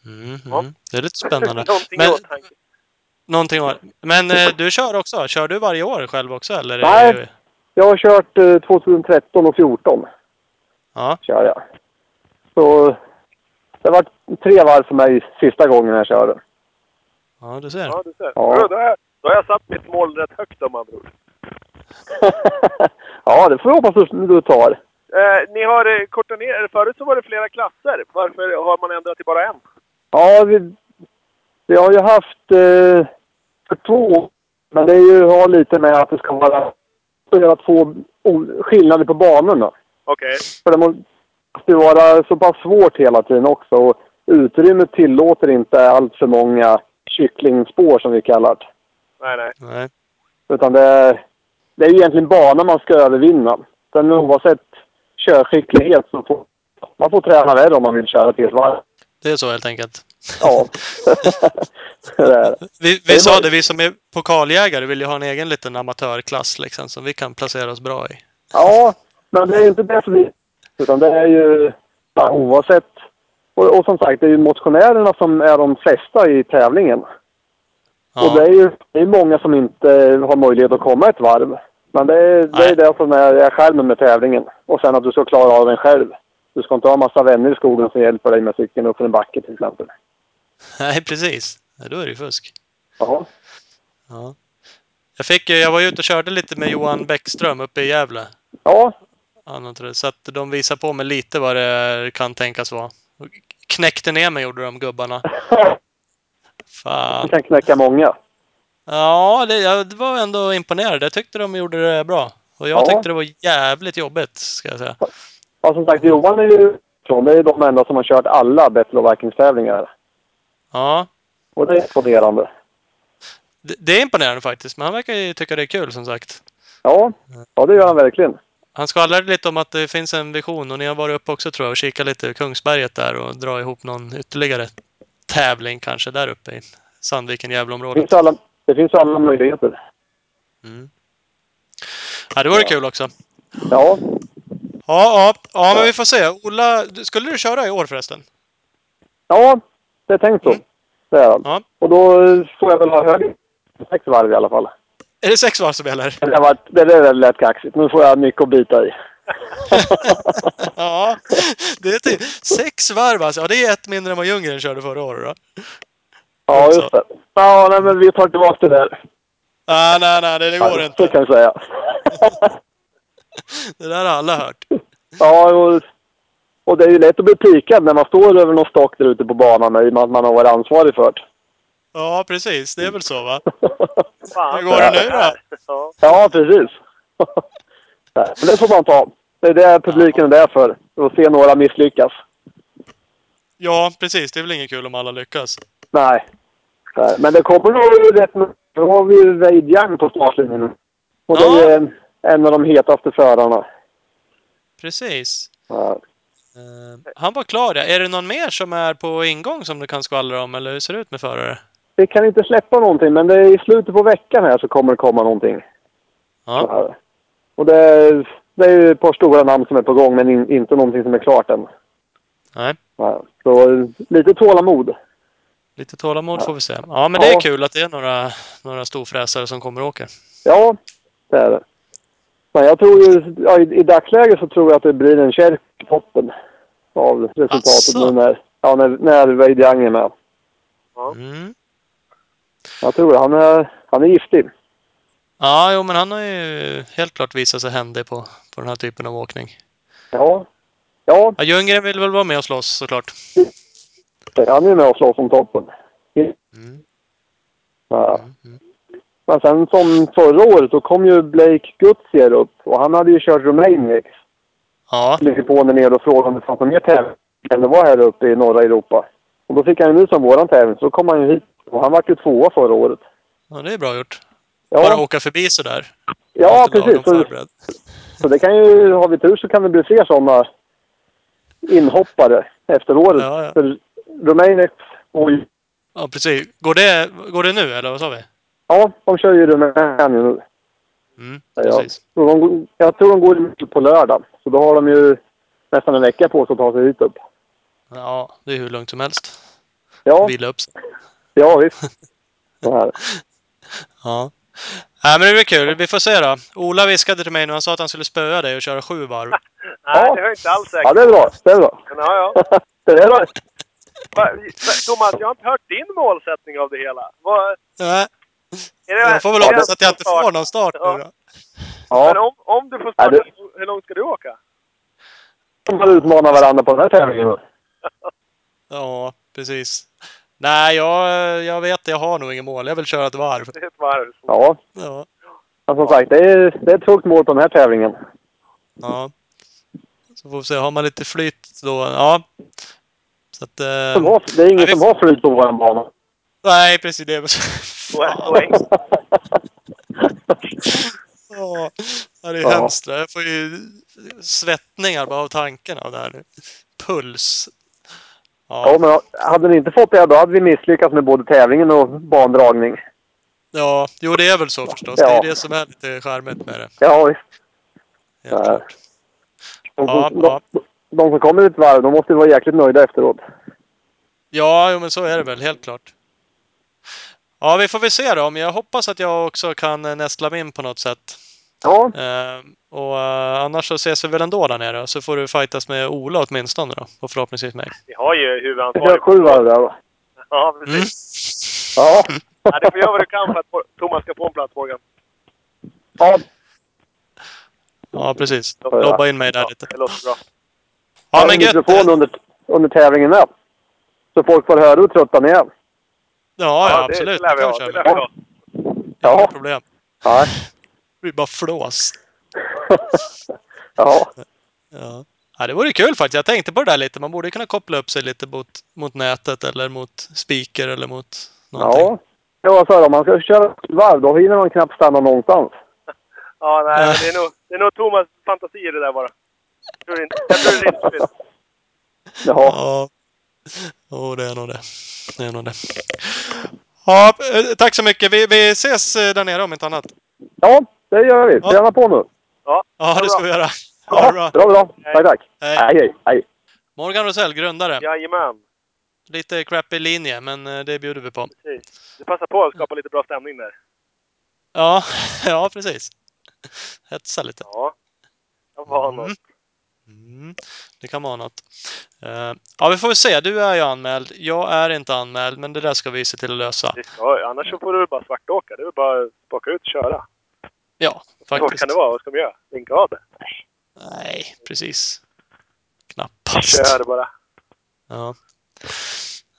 Mm, Ja. mm. Det är lite spännande. Någonting Men. Någonting var Men eh, du kör också? Kör du varje år själv också eller? är Nej. Jag har kört eh, 2013 och 2014. Ja. Kör jag. Så det var tre varv för mig sista gången jag körde. Ja, du ser. Ja, du ser. Ja. Då, då, har jag, då har jag satt mitt mål rätt högt om andra ord. ja, det får jag hoppas du, du tar. Eh, ni har eh, kortat ner, förut så var det flera klasser. Varför har man ändrat till bara en? Ja, vi, vi har ju haft eh, för två men det är ju, har lite med att det ska vara göra två skillnader på banorna. Okej. För det måste vara så pass svårt hela tiden också. Och utrymmet tillåter inte allt för många kycklingspår som vi kallar det. Nej, nej. Nej. Utan det är, det är egentligen banan man ska övervinna. Sen oavsett körskicklighet så får man får träna värre om man vill köra till ett varv. Det är så helt enkelt. Ja. det är det. Vi, Det vi sa det, vi som är pokaljägare vill ju ha en egen liten amatörklass liksom, som vi kan placera oss bra i. Ja, men det är inte det som vi... Utan det är ju ja, oavsett. Och, och som sagt, det är ju motionärerna som är de flesta i tävlingen. Och det Ja, är ju det är många som inte har möjlighet att komma ett varv. Men det är det, är det som är, är skärmen med tävlingen. Och sen att du ska klara av den själv. Du ska inte ha massa vänner i skogen som hjälper dig med cykeln upp för en backe till exempel. nej precis. Då är det ju fusk. Ja. Ja. Jag, fick, jag var ute och körde lite med Johan Bäckström uppe i Gävle. Ja, Så att de visar på mig lite vad det kan tänkas vara. Knäckte ner mig gjorde de gubbarna. du Fan. kan knäcka många. Ja, det, jag var ändå imponerad. Jag tyckte de gjorde det bra. Och jag Ja. tyckte det var jävligt jobbigt, ska jag säga. Ja, som sagt, Johan är ju från. Det är de enda som har kört alla bättre Ja, Och det är imponerande. det, det är imponerande faktiskt. Men han verkar ju tycka det är kul, som sagt. Ja, ja det gör han verkligen. Han skvallrade lite om att det finns en vision och ni har varit uppe också tror jag och kikat lite i Kungsberget där och dra ihop någon ytterligare tävling kanske där uppe i Sandviken, Det Gävleområdet. finns alla, det finns alla möjligheter. Mm. Ja, det vore kul också. Ja, Ja, ja, ja, men vi får se. Ola, skulle du köra i år förresten? ja det är tänkt så. Mm. Det är det. Ja. Och då får jag väl ha högre sex varv i alla fall. Är det sex varv som gäller? Det, varit, det där lät kaxigt. Nu får jag mycket att bita i. ja, det är till sex varv alltså. Ja, det är ett mindre än vad Ljunggren körde förra året då. Ja, just det. Ja, nej, men vi tar tillbaka det där. Ah, nej, nej, det, det går Ja, inte. kan jag säga. Det där har alla hört. ja, och, det är ju lätt att bli pikad när man står över någon stock där ute på banan i och med att man har varit ansvarig för det. Ja, precis. Det är väl så va? Fan, Hur går det nu då? Ja. Precis. Nej, Men det får man ta. Det är det publiken är där för. Att se några misslyckas. Ja, precis. Det är väl inget kul om alla lyckas. Nej. Nej. Men det kommer nog rätt. Nu har vi ju Wade Young på startlinjen. Och det Ja. är en, en av de hetaste förarna. Precis. Ja. Eh, han var klar ja. Är det någon mer som är på ingång som du kan skvallra om? Eller hur ser det ut med förare? Vi kan inte släppa någonting, men det är i slutet på veckan här så kommer det komma någonting. Ja. Ja. Och det är, det är ju ett par stora namn som är på gång, men in, inte någonting som är klart än. Nej. Ja. Så lite tålamod. Lite tålamod får vi se. Ja, men det är Ja. kul att det är några, några storfräsare som kommer och åker. Ja, det är det. Men jag tror ju, ja, i, i dagsläget så tror jag att det blir en kärk i toppen av resultatet nu när, ja, när, när Young är med. Mm. Jag tror det. Han är, han är giftig. Ja, jo, men han har ju helt klart visat sig händig på, på den här typen av åkning. Ja. Ja, Ja, Ljunggren vill väl vara med och slåss såklart. han är med och slåss om toppen. Mm. Ja. Mm. Men sen som förra året, då kom ju Blake Gutzier upp. Och han hade ju kört Romaniac. Ja, Lite på ner ner och frågade om det fanns någon mer tävling än det var här uppe i norra Europa. Och då fick han ju nu som våran tävling, så då kom han ju hit. Och han var ju tvåa förra året. ja det är bra gjort. Ja, Bara åka förbi sådär. ja precis. Så, så det kan ju, har vi tur så kan det bli fler sådana inhoppare efter året. Ja, ja. För Rumänien, oj, Ja, precis. Går det, går det nu, eller vad sa vi? Ja, de kör ju Rumänien nu. Mm, Ja. precis. Så de, jag tror de går i mitten på lördag. Så då har de ju nästan en vecka på sig att ta sig hit upp. Ja, det är hur lugnt som helst. Ja, Vila upp sig. ja visst. Så här. Ja. Nej, men det blir kul. Vi får se då. Ola viskade till mig nu. Han sa att han skulle spöa dig och köra sju varv. Nej, Ja. det är jag inte alls säker Ja, det är bra. Det är bra. Ja, ja. Det är bra. Thomas, jag har inte hört din målsättning av det hela. Vad, Nej, det jag får väl hoppas att jag inte start? får någon start Ja. nu då. Men Ja, om, om du får starta, hur långt ska du åka? de har utmanat varandra på den här tävlingen. Ja, precis. Nej, jag, jag vet jag har nog ingen mål. Jag vill köra ett varv. Det är ett varv. Ja, Ja. men som sagt, det är, det är ett högt mål på den här tävlingen. ja. Så får vi se. Har man lite flyt då, ja. Så att... Eh, det är ingen Nej, vi- som har flyt på vår bana. Nej, precis. Det enkelt. Ja, ja, det är Ja. hemskt. Jag får ju svettningar bara av tanken av det här nu. Puls. Ja, Ja, men hade ni inte fått det, då hade vi misslyckats med både tävlingen och bandragning. ja, jo det är väl så förstås. Det Ja. är det som är lite charmigt med det. Ja, visst. Helt Ja. klart. De, Ja, som- ja. de, de som kommer ett varv, de måste ju vara jäkligt nöjda efteråt. Ja, jo, men så är det väl, helt klart. Ja, vi får väl se då. Men jag hoppas att jag också kan eh, nästla mig in på något sätt. Ja, Eh, och eh, annars så ses vi väl ändå där nere. Så får du fightas med Ola åtminstone då. Och förhoppningsvis mig. Vi har ju jag huvudansvarig. sju varv där då. Ja, Mm. precis. Ja, Ja, du får göra vad du kan för att Thomas ska få en plats, Morgan. ja, Ja, precis. Ja. Lobba in mig där Ja, lite. det låter bra. Ja, har men en gött. mikrofon under, under tävlingen med. Så folk får höra hur trötta ni är. Ja, ja, det, absolut. det lär vi ha. Det lär vi ha. Inga Ja, problem. ja, Det blir bara flås. ja. Ja. ja, det vore kul faktiskt. Jag tänkte på det där lite. Man borde kunna koppla upp sig lite mot, mot nätet eller mot speaker eller mot någonting. ja. Ja, så här, om man ska köra varv, då hinner man knappt stanna någonstans. Ja, nej, Ja. men det är nog, det är nog Thomas fantasier det där bara. Jag tror inte, jag tror det är inte finns. Ja, Ja. Jo, det är nog det. Det är nog det. Ja, eh, tack så mycket. Vi, vi ses eh, där nere om inte annat. ja det gör vi. Ja. Träna på nu. Ja, Ja, det ska vi göra. Ha Ja, det bra. bra, bra. Tack, tack. Hej. Hej, hej. Morgan Rosell, grundare. jajamän. Lite crappy linje, men eh, det bjuder vi på. Precis. Du passar på att skapa lite bra stämning där. Ja, ja precis. Hetsa lite. Ja. Jag var Mm. något. Mm, det kan vara något. Eh, ja, vi får väl se. Du är ju anmäld. Jag är inte anmäld, men det där ska vi se till att lösa. Vi ska, annars så får du bara svartåka. Det är bara att spaka ut och köra. Ja, Så faktiskt. kan det vara. Vad ska de göra? Vinka av det? Nej, precis. Knappast. Kör bara. Ja.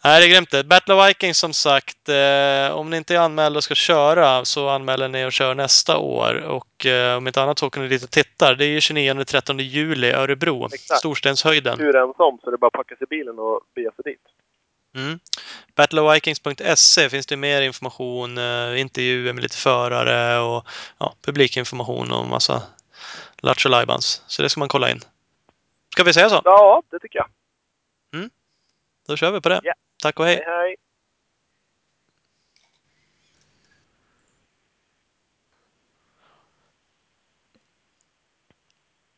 Nej, det är grymt det. Battle of Vikings som sagt. Eh, om ni inte är anmälda och ska köra så anmäler ni och kör nästa år. Och eh, om inte annat så åker ni dit och tittar. Det är ju 29-30 juli Örebro. Exakt. Storstenshöjden. Tur ensam så det är bara att packa sig i bilen och bege sig dit. Mm. Battleofvikings.se finns det mer information, eh, intervjuer med lite förare och ja, publikinformation och massa lattjo. Så det ska man kolla in. Ska vi säga så? Ja, det tycker jag. Då kör vi på det. Ja. Tack och hej! Hej, hej.